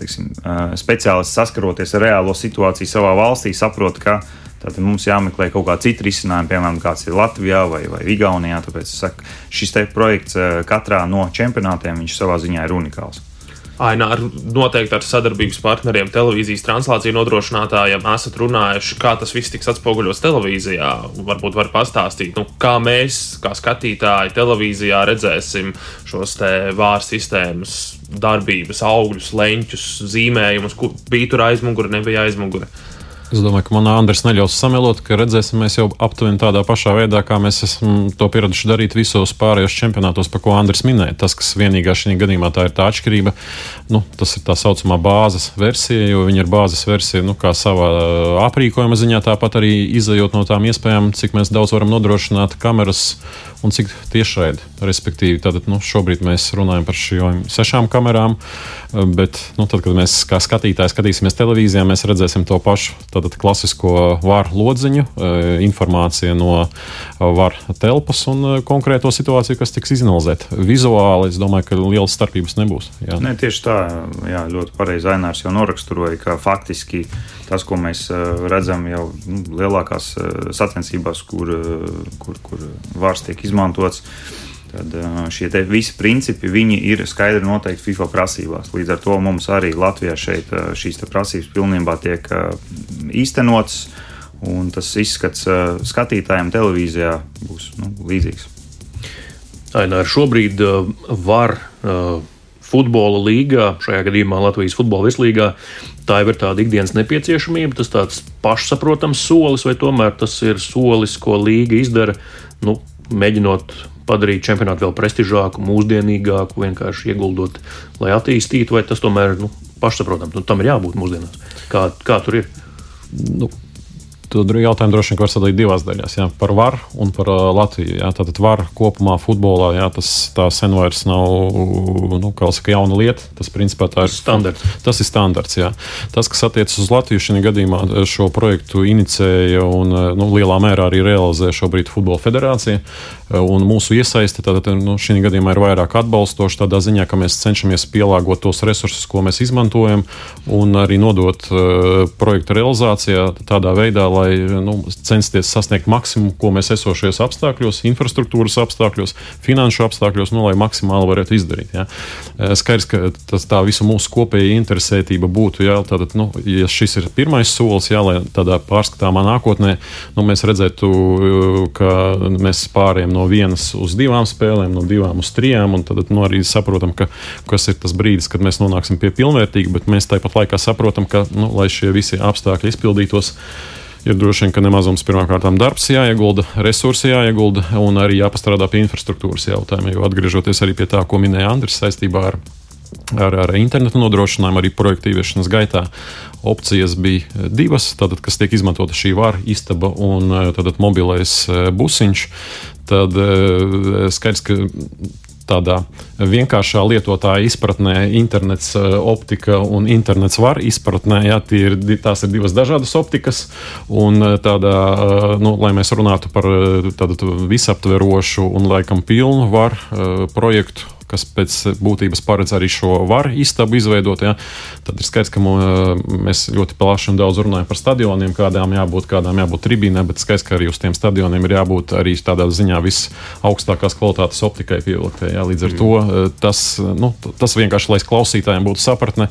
teiksim, speciālists saskaroties ar reālo situāciju savā valstī, saprot, ka Tātad mums jāmeklē kaut kāda cita risinājuma, piemēram, kāds ir Latvijā vai, vai Igaunijā. Tāpēc saku, šis projekts katrā no čempionātiem savā ziņā ir unikāls. Ainā ar noteikti ar sadarbības partneriem, televīzijas translāciju nodrošinātājiem esat runājuši, kā tas viss tiks atspoguļots televīzijā. Varbūt var pastāstīt, nu, kā mēs, kā skatītāji, televīzijā redzēsim šos te vāru sistēmas darbības, augļus, leņķus, zīmējumus, kur bija tur aizmugure, nebija aizmugure. Es domāju, ka manā Andrēs neļaus samelot, ka redzēsim mēs jau aptuveni tādā pašā veidā, kā mēs esam to pieraduši darīt visos pārējos čempionātos, par ko Andrēs minēja. Tas, kas vienīgā šī gadījumā tā ir tā atšķirība, nu, tas ir tā saucamā bāzes versija, jo viņa ir bāzes versija nu, savā aprīkojuma ziņā, tāpat arī izējot no tām iespējām, cik mēs daudz varam nodrošināt kameras un cik tiešraidi. Respektīvi, tātad, nu, šobrīd mēs runājam par šīm sešām kamerām, bet, nu, tad, kad mēs kā skatītāji skatīsimies televīzijā, mēs redzēsim to pašu tātad, klasisko varu lodziņu, e, informāciju no varu telpas un konkrēto situāciju, kas tiks izanalizēta. Vizuāli es domāju, ka lielas starpības nebūs. Jā. Ne, tieši tā, jā, ļoti pareizi Ainārs jau noraksturoja, ka faktiski tas, ko mēs redzam jau nu, lielākās sacensībās, kur, kur, kur vārds tiek izmantots, izmantots. Tad šie visi principi ir skaidri noteikti FIFA prasībās. Līdz ar to mums arī Latvijā šeit šīs prasības pilnībā tiek īstenotas. Un tas izskats skatītājiem televīzijā būs nu, līdzīgs. Ainār, šobrīd var futbola līgā, šajā gadījumā Latvijas futbola vislīgā, tā jau ir tāda ikdienas nepieciešamība, tas tāds pašsaprotams solis, vai tomēr tas ir solis, ko līga izdara nu, mēģinot padarīt čempionātu vēl prestižāku, mūsdienīgāku, vienkārši ieguldot, lai attīstītu, vai tas tomēr nu, pašsaprotams. Nu, tam ir jābūt mūsdienās. Kā, kā tur ir? Nu, Tur jautājumu droši vien var sadalīt divās daļās. Jā, par varu un par uh, Latviju. Jā. Tātad var kopumā futbolā, jā, tas tā sen vairs nav nu, saka, jauna lieta. Tas principā tā ir standarts. Tas ir standarts. Jā. Tas, kas attiecas uz Latviju, šajā gadījumā šo projektu inicēja un nu, lielā mērā arī realizē šobrīd Futbola federācija. Un mūsu iesaiste tātad, nu, šī gadījumā ir vairāk atbalstoša tādā ziņā, ka mēs cenšamies pielāgot tos resursus, ko mēs izmantojam, un arī nodot uh, projektu realizācijā tādā veidā, lai nu, censties sasniegt maksimumu, ko mēs esošajos apstākļos, infrastruktūras apstākļos, finanšu apstākļos, nu, lai maksimāli varētu izdarīt. Ja. Eh, skaidrs, ka tas tā visu mūsu kopēja interesētība būtu, ja, tātad, nu, ja šis ir pirmais solis, ja, lai tādā pārskatāmā nākotnē nu, mēs redzētu, eh, ka mēs pārējām no vienas uz divām spēlēm, no divām uz trijām, tad nu, arī saprotam, ka kas ir tas brīdis, kad mēs nonāksim pie pilnvērtīga, bet mēs tāpat laikā saprotam, ka, nu, lai šie visi apstākļi izpildītos, ir droši vien, ka nemazums pirmkārt darbs jāiegulda, resursi jāiegulda un arī jāpastrādā pie infrastruktūras jautājumiem. Jo atgriežoties arī pie tā, ko minēja Andris saistībā ar, ar, ar internetu nodrošinājumu, arī projektu ieviešanas gaitā. Opcijas bija divas, tātad, kas tiek izmantota šī vara istaba un tātad, mobilais eh, busiņš. Tad skaidrs, ka tādā vienkāršā lietotāja izpratnē, internets, optika un internets var izpratnē, jā, ir, tās ir divas dažādas optikas. Un tādā, nu, lai mēs runātu par tādu visaptverošu un laikam pilnu var projektu kas pēc būtības paredz arī šo varu istabu izveidot. Ja? Tad ir skaidrs, ka mēs ļoti plaši un daudz runājam par stadioniem, kādām jābūt, kādām jābūt tribīnēm, bet skaidrs, ka arī uz tiem stadioniem ir jābūt arī tādā ziņā visaugstākās kvalitātes optikai pievilktai. Ja? Līdz ar to mm. tas, nu, tas vienkārši, lai klausītājiem būtu sapratne,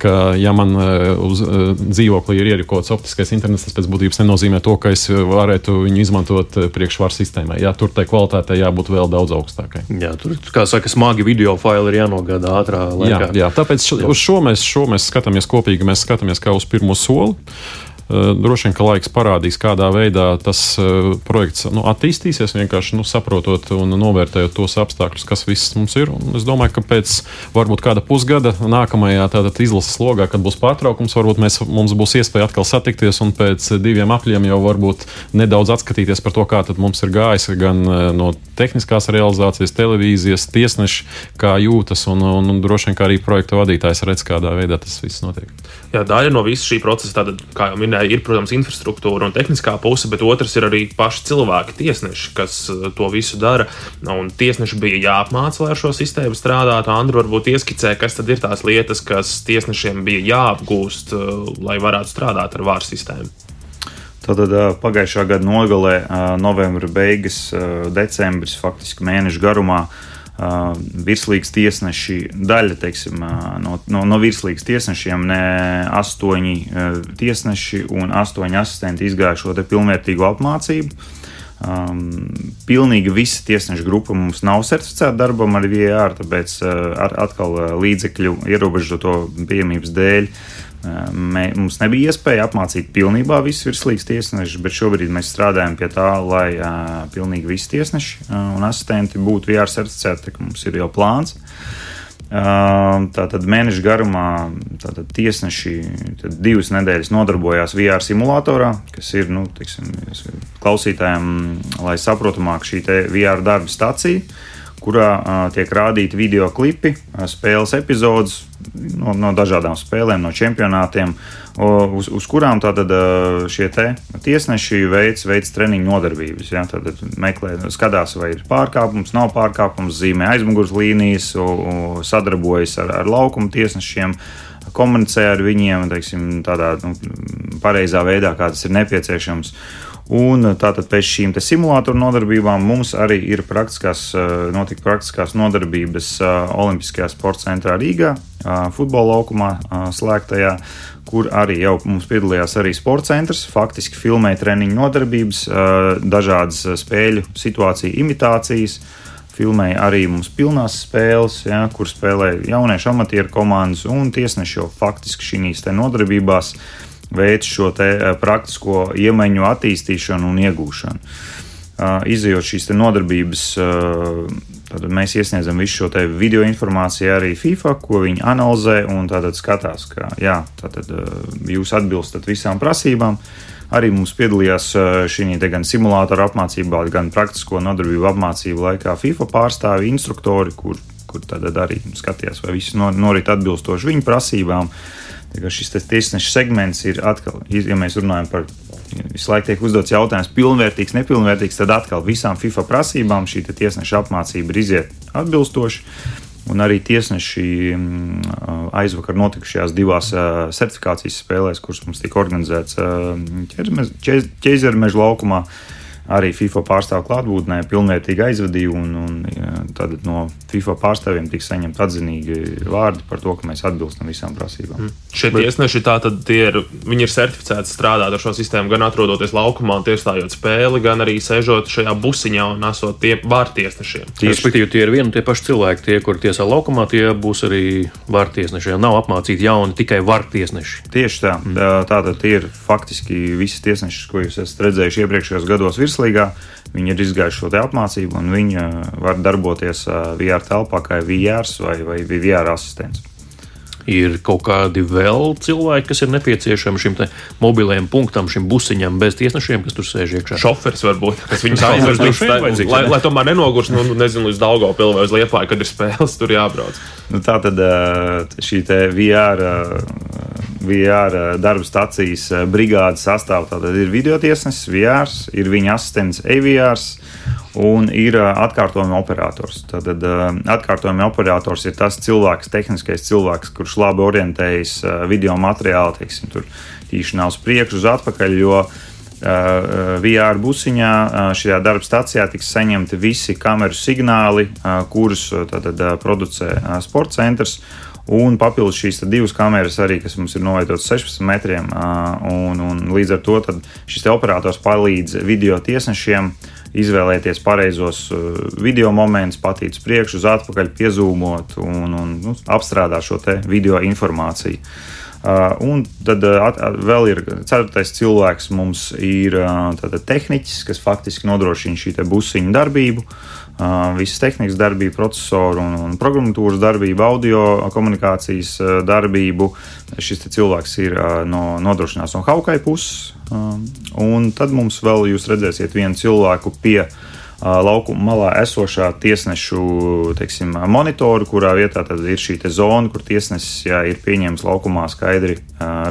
ka, ja man uz dzīvoklī ir ierīkots optiskais internets, tas pēc būtības nenozīmē to, ka es varētu viņu izmantot priekšvaru sistēmai. Jā, tur tai kvalitātei jābūt vēl daudz augstākai. Jā, tur, kā saka, smagi smagi video faili ir jānogādā ātrā laikā. Jā, jā tāpēc šo, uz šo mēs, šo mēs skatāmies kopīgi. Mēs skatāmies kā uz pirmo soli. Eh, droši vien, ka laiks parādīs, kādā veidā tas eh, projekts nu, attīstīsies, vienkārši nu, saprotot un novērtējot tos apstākļus, kas viss mums ir. Un es domāju, ka pēc varbūt kāda pusgada nākamajā izlases logā, kad būs pārtraukums, varbūt mēs, mums būs iespēja atkal satikties un pēc diviem apļiem jau varbūt nedaudz atskatīties par to, kā mums ir gājis gan eh, no tehniskās realizācijas, televīzijas, tiesneši, kā jūtas, un, un, un droši vien arī projekta vadītājs redz, kādā veidā tas viss notiek. Jā, daļa no visa šī procesa, tātad, kā jau minēju, ir, protams, infrastruktūra un tehniskā puse, bet otrs ir arī paši cilvēki, tiesneši, kas eh, to visu dara. Un tiesneši bija jāapmāca, lai ar šo sistēmu strādātu. Andru varbūt ieskicē, kas tad ir tās lietas, kas tiesnešiem bija jāapgūst, eh, lai varētu strādāt ar vāru sistēmu. Tātad eh, pagājušā gada nogalē, novembra beigas, decembris, faktiski mēnešu garumā, Uh, virslīgas tiesneši, daļa teiksim, no, no, no virslīgas tiesnešiem, ne astoņi tiesneši un astoņi asistenti izgāja šo pilnvērtīgo apmācību. Um, pilnīgi visa tiesneša grupa mums nav certificēta darbam ar VAR, tāpēc uh, atkal uh, līdzekļu ierobežoto pieejamības dēļ uh, Mē, mums nebija iespēja apmācīt pilnībā visus virslīgas tiesnešus, bet šobrīd mēs strādājam pie tā, lai uh, pilnīgi visi tiesneši uh, un asistenti būtu jācertificēti. Mums ir jau plāns. Uh, tātad mēneša garumā tātad tiesneši tad divas nedēļas nodarbojās VR simulatorā, kas ir nu, teiksim, klausītājiem, lai saprotamāk šī VR darba stacija kurā tiek rādīti video klipi, spēles epizodes no, no dažādām spēlēm, no čempionātiem, uz, uz kurām tātad šie tiesneši veids, veids treniņu nodarbības. Ja? Tad meklē, skatās, vai ir pārkāpums, nav pārkāpums, zīmē aizmugures līnijas, sadarbojas ar, ar laukuma tiesnešiem. Komunicē ar viņiem teiksim, tādā nu, pareizā veidā, kā tas ir nepieciešams. Un eh, tātad pēc šīm simulātoru nodarbībām mums arī ir praktiskās, eh, notika praktiskās nodarbības eh, Olimpiskajā sporta centrā Rīgā, futbola laukumā slēgtajā, kur arī jau mums piedalījās arī sporta centrs. Faktiski filmēja treniņu nodarbības, dažādas spēļu situāciju imitācijas. Filmēja arī mums pilnās spēles, ja, kur spēlēja jauniešu amatieru komandas un tiesneši jau faktiski šīs nodarbībās uh, veids šo eh, praktisko iemaņu attīstīšanu un iegūšanu. Uh, izjūt šīs nodarbības, uh, Tad mēs iesniedzam visu šo video informāciju arī FIFA, ko viņi analizē un tātad skatās, ka jā, tātad, jūs atbilstat visām prasībām. Arī mums piedalījās šī gan simulātora apmācībā, gan praktisko nodarbību apmācību laikā FIFA pārstāvji, instruktori, kur, kur tad arī skatījās, vai viss norit atbilstoši viņu prasībām. Šis tiesneša segments ir atkal, ja mēs runājam par visu laiku tiek uzdots jautājums, pilnvērtīgs, nepilnvērtīgs, tad atkal visām FIFA prasībām šī tiesneša apmācība ir iziet atbilstoši. Un arī tiesneši mm, aizvakar notikušajās divās certifikācijas spēlēs, kuras mums tika organizētas ķēzermeža laukumā, arī FIFA pārstāvju klātbūtnē pilnvērtīgi aizvadīja. Un, un tad no FIFA pārstāvjiem tika saņemti atzinīgi vārdi par to, ka mēs atbilstam visām prasībām. Mm. Šie Bet... tiesneši tātad ir, viņi ir certificēti strādāt ar šo sistēmu, gan atrodoties laukumā un tiesājot spēli, gan arī sēžot šajā busiņā un esot tie vārtiesnešiem. Respektīvi, tie ir vieni un tie paši cilvēki, tie, kur tiesā laukumā, tie būs arī vārtiesneši. Nav apmācīti jauni tikai vārtiesneši. Tieši tā. Mm. Tā tad ir faktiski visi tiesneši, ko jūs esat redzējuši iepriekšējos gados virslīgā. Viņi ir izgājuši šo apmācību, un viņi var darboties VR telpā kā VR vai, vai VR asistents. Ir kaut kādi vēl cilvēki, kas ir nepieciešami šim mobilajam punktam, šim busiņam, bez tiesnešiem, kas tur sēž iekšā. Šoferis varbūt, kas viņus aizvedīs, lai, lai tomēr nenogurst, nu, nezinu, līdz Daugopilī vai uz Liepāju, kad ir spēles, tur jābrauc. Nu, tā tad šī VR VR darba stācijas brigādes sastāvā. Tātad ir videotiesnesis, VR, ir viņa asistents AVR un ir atkārtojuma operators. Tad atkārtojuma operators ir tas cilvēks, tehniskais cilvēks, kurš labi orientējas video materiālu, teiksim, tur tīšanā uz priekšu, uz atpakaļ. VR busiņā šajā darba stācijā tiks saņemti visi kameru signāli, kurus tātad, producē sporta centrs. Un papildus šīs divas kameras, arī, kas mums ir novietotas 16 metriem, un, un līdz ar to šis operators palīdz video tiesnešiem izvēlēties pareizos video momentus, patīt uz priekšu, uz atpakaļ, piezūmot un, un nu, apstrādāt šo video informāciju. Uh, un tad uh, at, vēl ir ceturtais cilvēks, mums ir uh, tehniķis, kas faktiski nodrošina šī busiņu darbību. Visas tehnikas darbību, procesoru un, un programmatūras darbību, audio komunikācijas darbību. Šis cilvēks ir no, nodrošinās no Haukai puses. Un tad mums vēl jūs redzēsiet vienu cilvēku pie laukuma malā esošā tiesnešu teiksim, monitoru, kurā vietā ir šī zona, kur tiesnesis ja ir pieņēmis laukumā skaidri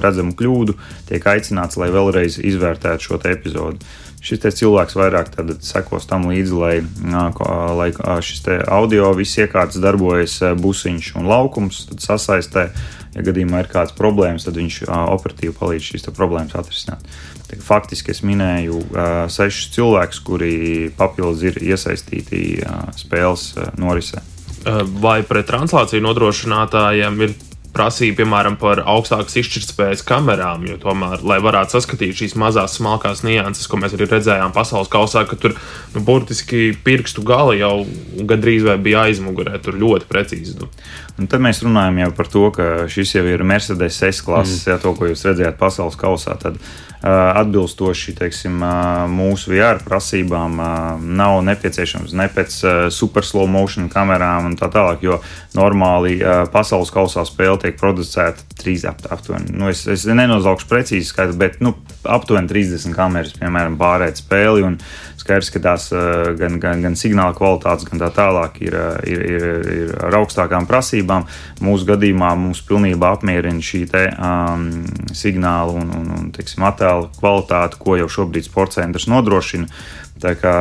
redzamu kļūdu, tiek aicināts, lai vēlreiz izvērtētu šo epizodi šis cilvēks vairāk sekos tam līdzi, lai, lai šis audio viss iekārtas darbojas busiņš un laukums, sasaistē. Ja gadījumā ir kādas problēmas, tad viņš operatīvi palīdz šīs problēmas atrisināt. Faktiski es minēju sešus cilvēkus, kuri papildus ir iesaistīti spēles norisē. Vai pret translāciju nodrošinātājiem ir prasīja, piemēram, par augstākas izšķirtspējas kamerām, jo tomēr, lai varētu saskatīt šīs mazās, smalkās nianses, ko mēs arī redzējām pasaules kausā, ka tur nu, burtiski pirkstu gali jau gandrīz vai bija aizmugurē, tur ļoti precīzi. Nu. Un tad mēs runājam jau par to, ka šis jau ir Mercedes S klases, mm. ja to, ko jūs redzējāt pasaules kausā. Tad, atbilstoši teiksim, mūsu VR prasībām, nav nepieciešams ne pēc super slow motion kamerām un tā tālāk, jo normāli pasaules kausā spēle tiek producēta trīs aptuveni. Nu, es, es nenozaugšu precīzi skaidrs, bet nu, aptuveni 30 kameras, piemēram, pārēt spēli. Un, skaidrs, ka tās gan, gan, gan signāla kvalitātes, gan tā tālāk ir, ir, ir, ir ar augstākām prasībām. Mūsu gadījumā mums pilnībā apmierina šī te, um, signāla un, un, un teiksim, attēla kvalitāte, ko jau šobrīd sports centrs nodrošina. Tā kā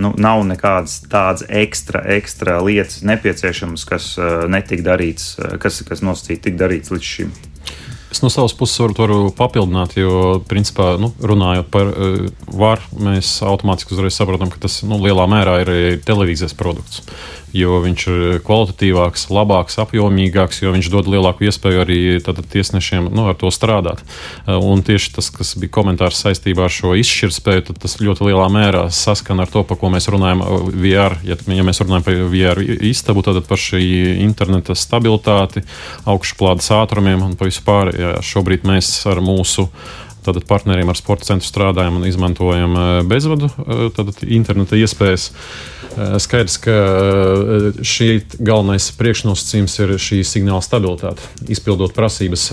nu, nav nekādas tādas ekstra, ekstra lietas nepieciešamas, kas uh, netika darīts, kas, kas nosacīti tik darīts līdz šim. Es no savas puses varu, varu papildināt, jo, principā, nu, runājot par uh, varu, mēs automātiski uzreiz saprotam, ka tas nu, lielā mērā ir televīzijas produkts jo viņš ir kvalitatīvāks, labāks, apjomīgāks, jo viņš dod lielāku iespēju arī tiesnešiem nu, ar to strādāt. Uh, un tieši tas, kas bija komentārs saistībā ar šo izšķirtspēju, tas ļoti lielā mērā saskana ar to, par ko mēs runājam uh, VR. Ja, ja mēs runājam par VR istabu, tad par šī interneta stabilitāti, augšuplādes ātrumiem un vispār. Ja šobrīd mēs ar mūsu Tātad partneriem ar sporta centru strādājam un izmantojam bezvadu tātad, interneta iespējas. Skaidrs, ka šī galvenais priekšnosacījums ir šī signāla stabilitāte. Izpildot prasības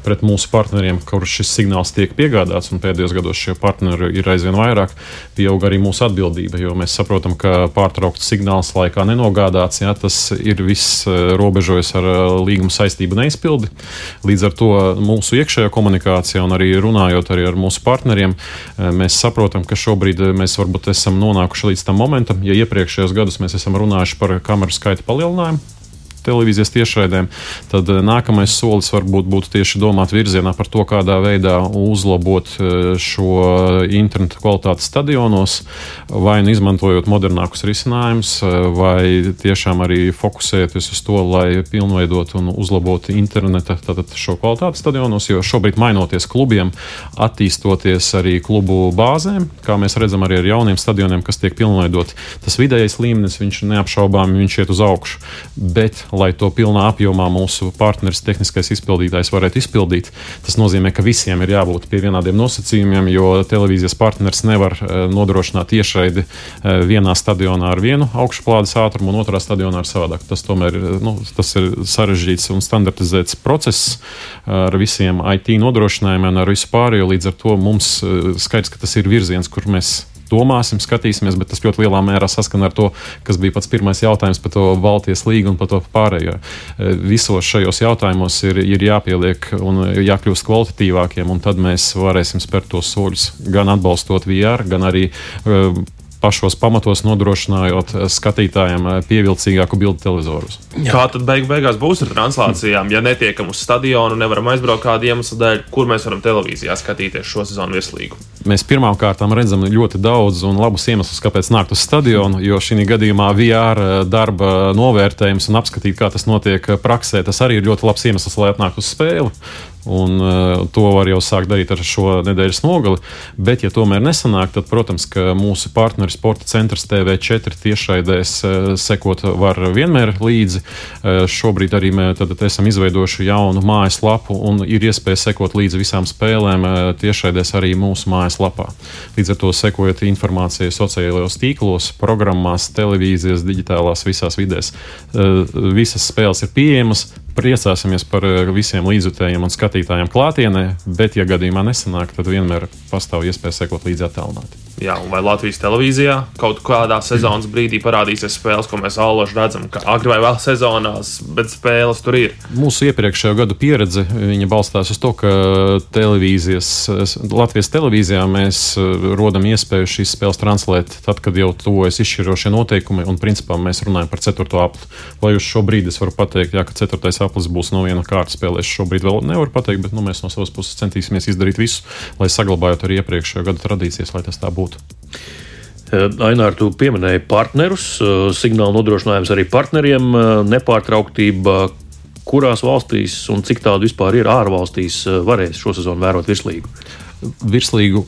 pret mūsu partneriem, kurš šis signāls tiek piegādāts, un pēdējos gados šie partneri ir aizvien vairāk, pieaug arī mūsu atbildība, jo mēs saprotam, ka pārtraukts signāls laikā nenogādāts, jā, tas ir viss robežojas ar līguma saistību neizpildi. Līdz ar to mūsu iekšējā komunikācijā un arī runājot arī ar mūsu partneriem, mēs saprotam, ka šobrīd mēs varbūt esam nonākuši līdz tam momentam, ja iepriekšējos gados mēs esam runājuši par kameru skaita palielinājumu televīzijas tiešraidēm, tad nākamais solis varbūt būtu tieši domāt virzienā par to, kādā veidā uzlabot šo internetu kvalitāti stadionos, vai nu izmantojot modernākus risinājumus, vai tiešām arī fokusēties uz to, lai pilnveidot un uzlabotu interneta šo kvalitāti stadionos, jo šobrīd mainoties klubiem, attīstoties arī klubu bāzēm, kā mēs redzam arī ar jauniem stadioniem, kas tiek pilnveidoti, tas vidējais līmenis, viņš neapšaubāmi viņš iet uz augšu. Bet lai to pilnā apjomā mūsu partneris, tehniskais izpildītājs varētu izpildīt. Tas nozīmē, ka visiem ir jābūt pie vienādiem nosacījumiem, jo televīzijas partneris nevar eh, nodrošināt tiešraidi eh, vienā stadionā ar vienu augšuplādes ātrumu un otrā stadionā ar savādāk. Tas tomēr eh, nu, tas ir sarežģīts un standartizēts process ar visiem IT nodrošinājumiem ar visu pārējo. Līdz ar to mums skaidrs, ka tas ir virziens, kur mēs domāsim, skatīsimies, bet tas ļoti lielā mērā saskan ar to, kas bija pats pirmais jautājums par to Baltijas līgu un par to pārējo. E, visos šajos jautājumos ir, ir jāpieliek un jākļūst kvalitatīvākiem, un tad mēs varēsim spērt tos soļus gan atbalstot VR, gan arī uh, pašos pamatos nodrošinājot skatītājiem pievilcīgāku bildu televizorus. Jā. Kā tad beig beigās būs ar translācijām? Ja netiekam uz stadionu, nevaram aizbraukt kādu iemeslu dēļ, kur mēs varam televīzijā skatīties šo sezonu virslīgu? Mēs pirmkārt redzam ļoti daudz un labus iemeslus, kāpēc nākt uz stadionu, jo šī gadījumā VR darba novērtējums un apskatīt, kā tas notiek praksē, tas arī ir ļoti labs iemesls, lai atnāktu uz spēli. Un, uh, to var jau sākt darīt ar šo nedēļas nogali. Bet, ja tomēr nesanāk, tad, protams, mūsu partneris Sporta centrs TV4 tiešraidēs uh, sekot var vienmēr līdzi. Uh, šobrīd arī mēs esam izveidojuši jaunu mājaslapu un ir iespēja sekot līdzi visām spēlēm uh, tiešraidēs arī mūsu mājaslapā. Līdz ar to sekojot informācijai sociālajos tīklos, programmās, televīzijas, digitālās visās vidēs. Uh, visas spēles ir pieejamas priecāsimies par eh, visiem līdzjutējiem un skatītājiem klātienē, bet, ja gadījumā nesanāk, tad vienmēr pastāv iespēja sekot līdzi attālināti. Jā, vai Latvijas televīzijā kaut kādā sezonas brīdī parādīsies spēles, ko mēs allaž redzam, ka agri vai vēl sezonās, bet spēles tur ir. Mūsu iepriekšējo gadu pieredze balstās uz to, ka Latvijas televīzijā mēs eh, rodam iespēju šīs spēles translēt tad, kad jau tuvojas izšķirošie noteikumi, un principā mēs runājam par 4. apli. Vai uz šo brīdi es varu pateikt, jā, ka 4. aplis būs no viena kārta spēlē, es šobrīd vēl nevaru pateikt, bet nu, mēs no savas puses centīsimies izdarīt visu, lai saglabājot arī iepriekšējo gadu tradīcijas, lai tas tā būtu būtu. Eh, Ainār, tu pieminēji partnerus, eh, signāla nodrošinājums arī partneriem, eh, nepārtrauktība. Kurās valstīs un cik tādu vispār ir ārvalstīs varēs šo sezonu vērot virslīgu? Virslīgu,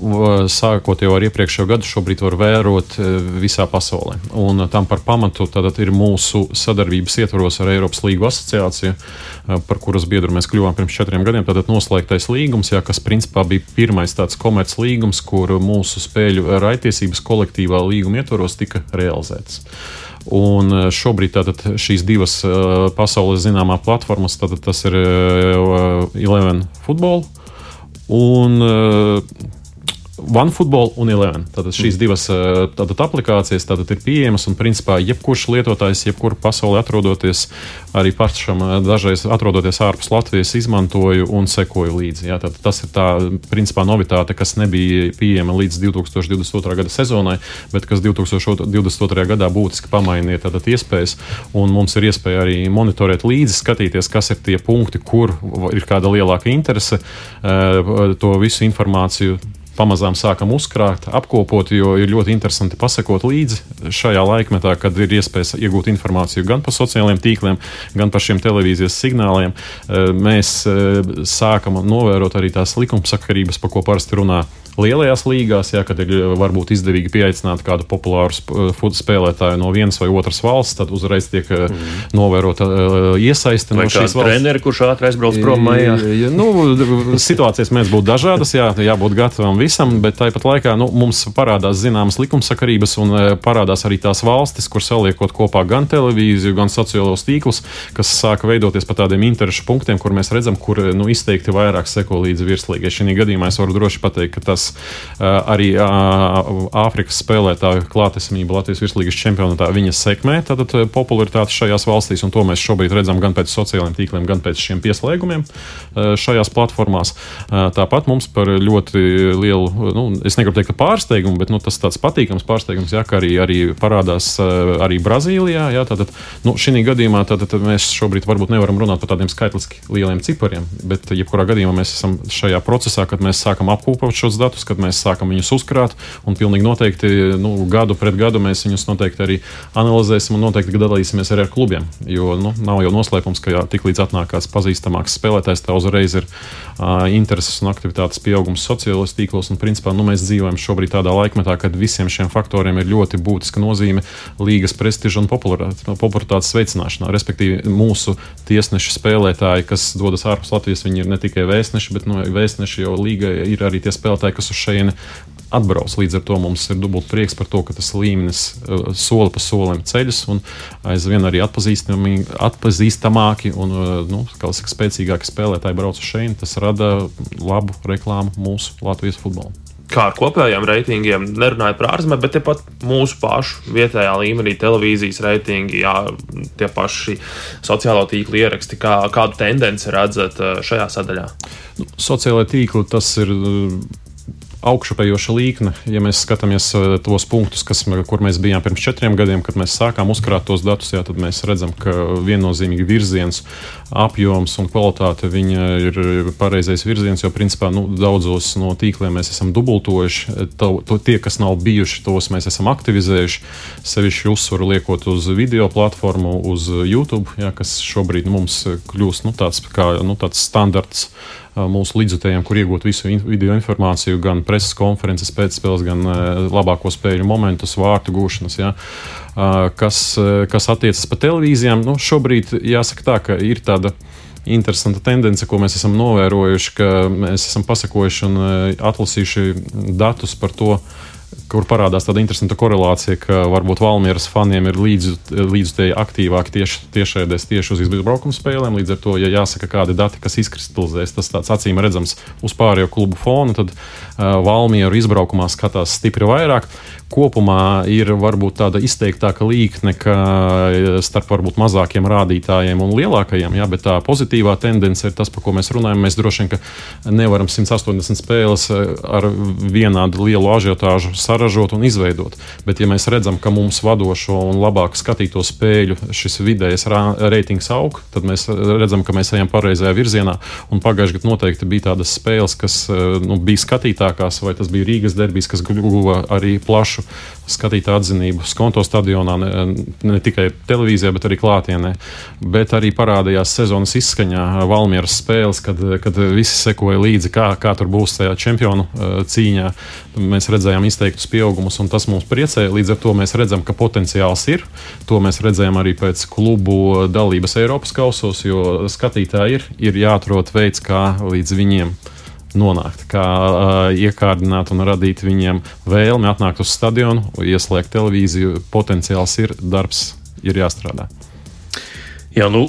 sākot jau ar iepriekšējo gadu, šobrīd var vērot e, visā pasaulē. Un tam par pamatu ir mūsu sadarbības ietvaros ar Eiropas Līgu asociāciju, par kuras biedru mēs kļuvām pirms četriem gadiem. Tātad noslēgtais līgums, jā, kas principā bija pirmais tāds komerc līgums, kur mūsu spēļu raitiesības kolektīvā līguma ietvaros tika realizētas. Un šobrīd tātad, šīs divas pasaules zināmā platformas, tātad, tas ir Eleven Football un uh, OneFootball un Eleven. Tātad šīs mm. divas eh, tātad, aplikācijas tātad, ir pieejamas un, principā, jebkurš lietotājs, jebkur pasaulē atrodoties, arī pašam eh, dažreiz atrodoties ārpus Latvijas, izmantoju un sekoju līdzi. Jā, tātad, tas ir tā, principā, novitāte, kas nebija pieejama līdz 2022. gada sezonai, bet kas 2022. gadā būtiski pamainīja tātad, iespējas. Un mums ir iespēja arī monitorēt līdzi, skatīties, kas ir tie punkti, kur ir kāda lielāka interese, eh, to visu informāciju pamazām sākam uzkrāt, apkopot, jo ir ļoti interesanti pasakot līdzi šajā laikmetā, kad ir iespējas iegūt informāciju gan par sociālajiem tīkliem, gan par šiem televīzijas signāliem. Mēs eh, sākam novērot arī tās likumsakarības, par ko parasti runā lielajās līgās, jā, kad ir varbūt izdevīgi pieaicināt kādu populāru futbola spēlētāju no vienas vai otras valsts, tad uzreiz tiek mm. novērota iesaiste no šīs valsts. Treneri, kurš ātri aizbrauc prom mājā. Nu, situācijas mēdz būt dažādas, jā, jābūt gatavam visam, bet tāpat laikā nu, mums parādās zināmas likumsakarības un parādās arī tās valstis, kur saliekot kopā gan televīziju, gan sociālos tīklus, kas sāka veidoties pa tādiem interešu punktiem, kur mēs redzam, kur nu, izteikti vairāk seko līdzi virslīgai. Šī gadījumā es varu droši pateikt, ka tas uh, arī Āfrikas spēlētāju klātesamība Latvijas virslīgas čempionātā viņa sekmē tātad popularitāti šajās valstīs, un to mēs šobrīd redzam gan pēc sociālajiem tīkliem, gan pēc šiem pieslēgumiem šajās platformās. Tāpat mums par ļoti lielu, nu, es negribu teikt, pārsteigumu, bet nu, tas tāds patīkams pārsteigums, jā, ka arī, arī parādās arī Brazīlijā. Jā, tātad, nu, šī gadījumā tātad mēs šobrīd varbūt nevaram runāt par tādiem skaitliski lieliem cipariem, bet jebkurā gadījumā mēs esam šajā procesā, kad mēs sākam apkopot šos datus, kad mēs sākam viņus uzkrāt, un pilnīgi noteikti nu, gadu pret gadu mēs viņus noteikti arī analizēsim un noteikti dalīsimies arī ar klubiem. Jo nu, nav jau noslēpums, ka tiklīdz atnāk kāds pazīstamāks spēlētājs, tā uzreiz ir uh, intereses un aktivitātes pieaugums sociālajos tīklos. Un, principā, nu, mēs dzīvojam šobrīd tādā laikmetā, kad visiem šiem faktoriem ir ļoti būtiska nozīme līgas prestiža un popularitātes veicināšanā. Respektīvi, mūsu tiesnešu spēlētāji, kas dodas ārpus Latvijas, viņi ir ne tikai vēstneši, bet no nu, vēstneši jau līga ir arī tie spēlētāji, kas uz šejieni atbrauc. Līdz ar to mums ir dubult prieks par to, ka tas līmenis uh, soli pa solim ceļas un aizvien arī atpazīstamāki un uh, nu, saka, spēcīgāki spēlētāji brauc uz šejieni. Tas rada labu reklāmu mūsu Latvijas futbolam kā ar kopējiem reitingiem, nerunājot par ārzemēm, bet tepat mūsu pašu vietējā līmenī, televīzijas reitingi, jā, tie paši sociālo tīklu ieraksti, kā, kādu tendenci redzat eh, šajā sadaļā? Nu, sociālai tīkli tas ir augšupejoša līkne. Ja mēs skatāmies eh, tos punktus, kas, kur mēs bijām pirms četriem gadiem, kad mēs sākām uzkrāt tos datus, jā, tad mēs redzam, ka viennozīmīgi virziens, apjoms un kvalitāte ir pareizais virziens, jo principā nu, daudzos no tīkliem mēs esam dubultojuši. To, to, tie, kas nav bijuši, tos mēs esam aktivizējuši. Sevišķi uzsvaru liekot uz video platformu, uz YouTube, jā, kas šobrīd mums kļūst nu, tāds, kā, nu, tāds standarts mūsu līdzjutējiem, kur iegūt visu video informāciju, gan preses konferences, pēcspēles, gan labāko spēļu momentus, vārtu gūšanas. Ja. Kas, kas attiecas pa televīzijām, nu, šobrīd jāsaka tā, ka ir tāda interesanta tendence, ko mēs esam novērojuši, ka mēs esam pasakojuši un atlasījuši datus par to, kur parādās tāda interesanta korelācija, ka varbūt Valmieras faniem ir līdzutēji aktīvāki tieši tiešraidēs, tieši uz izbraukuma spēlēm. Līdz ar to, ja jāsaka kādi dati, kas izkristalizēs, tas tāds acīm redzams uz pārējo klubu fona, tad uh, Valmieru izbraukumā skatās stipri vairāk kopumā ir varbūt tāda izteiktāka līkne starp varbūt mazākiem rādītājiem un lielākajiem, jā, bet tā pozitīvā tendence ir tas, par ko mēs runājam. Mēs droši vien nevaram 180 spēles eh, ar vienādu lielu ažiotāžu saražot un izveidot. Bet, ja mēs redzam, ka mums vadošo un labāk skatīto spēļu šis vidējais reitings aug, tad mēs redzam, ka mēs ejam pareizajā virzienā. Pagājušajā gadā noteikti bija tādas spēles, kas eh, nu, bija skatītākās, vai tas bija Rīgas derbijas, kas guva arī plašu plašu skatītāju atzinību Skonto stadionā, ne, ne tikai televīzijā, bet arī klātienē. Bet arī parādījās sezonas izskaņā Valmieras spēles, kad, kad visi sekoja līdzi, kā, kā tur būs tajā čempionu uh, cīņā. Mēs redzējām izteiktus pieaugumus, un tas mums priecēja. Līdz ar to mēs redzam, ka potenciāls ir. To mēs redzējām arī pēc klubu dalības Eiropas kausos, jo skatītāji ir, ir jāatrod veids, kā līdz viņiem nonākt, kā uh, iekārdināt un radīt viņiem vēlmi atnākt uz stadionu, ieslēgt televīziju. Potenciāls ir, darbs ir jāstrādā. Jā, nu,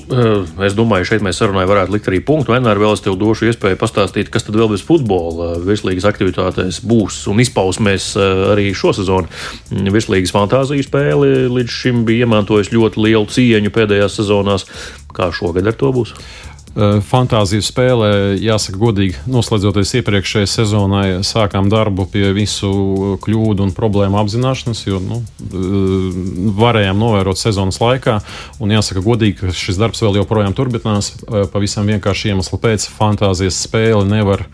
es domāju, šeit mēs sarunai varētu likt arī punktu. Vienmēr vēl es tev došu iespēju pastāstīt, kas tad vēl bez futbola virslīgas aktivitātēs būs un izpausmēs arī šo sezonu. Virslīgas fantāzijas spēle līdz šim bija iemantojusi ļoti lielu cieņu pēdējās sezonās. Kā šogad ar to būs? Eh, fantāziju spēlē, jāsaka, godīgi, noslēdzoties iepriekšējai sezonai, sākām darbu pie visu kļūdu un problēmu apzināšanas, jo nu, eh, varējām novērot sezonas laikā. Un jāsaka, godīgi, ka šis darbs vēl joprojām turpinās. Eh, pavisam vienkārši iemeslu pēc fantāzijas spēle nevar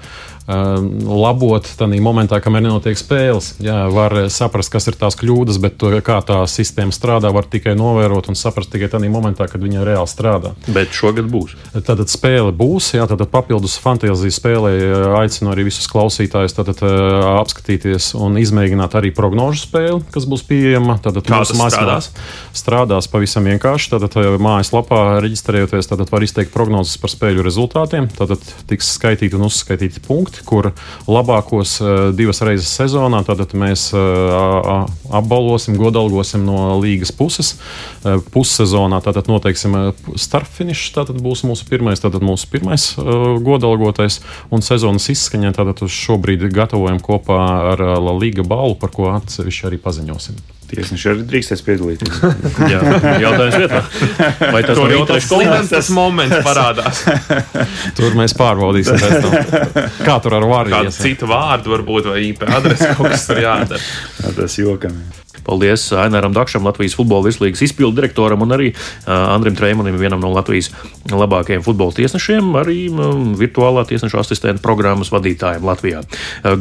labot tādā momentā, kamēr nenotiek spēles. Jā, var saprast, kas ir tās kļūdas, bet to, kā tā sistēma strādā, var tikai novērot un saprast tikai tādā momentā, kad viņa reāli strādā. Bet šogad būs. Tad spēle būs, jā, tad papildus fantāzijas spēlē aicinu arī visus klausītājus tātad, apskatīties un izmēģināt arī prognožu spēli, kas būs pieejama. Tad mūsu mājaslapā strādās pavisam vienkārši. Tātad mājaslapā reģistrējoties, tad var izteikt prognozes par spēļu rezultātiem. Tad tiks skaitīti un uzskaitīti punkti kur labākos eh, divas reizes sezonā mēs eh, apbalvosim, godalgosim no līgas puses. Eh, pussezonā tātad noteiksim starpfinišu, tātad būs mūsu pirmais, tātad mūsu pirmais godalgotais, un sezonas izskaņā tātad šobrīd gatavojam kopā ar La Liga balvu, par ko atsevišķi arī paziņosim. Tiesneši arī drīkstēs piedalīties. Jā, jautājums vietā. Vai tas ir interešu konflikts? Tas moments parādās. tur mēs pārbaudīsim. Kā tur ar vārdu? Kādu citu vārdu varbūt vai IP adresi kaut kas tur jādara. Jā, tas jokam. Paldies Aināram Dakšam, Latvijas futbola vislīgas izpildu direktoram un arī Andrim Treimanim, vienam no Latvijas labākajiem futbola tiesnešiem, arī virtuālā tiesneša asistenta programmas vadītājiem Latvijā.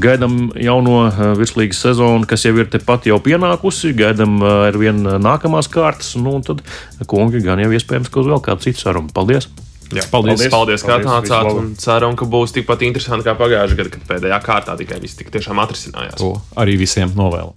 Gaidām jauno virslīgas sezonu, kas jau ir tepat jau pienākusi, gaidām ar vien nākamās kārtas, nu, un tad kungi gan jau iespējams, ka uz vēl kādu citu sarunu. Paldies! Jā, paldies, paldies, paldies ka atnācāt. Ceram, ka būs tikpat interesanti kā pagājušajā gadā, kad pēdējā kārtā tikai viss tik tiešām atrisinājās. To arī visiem novēlu.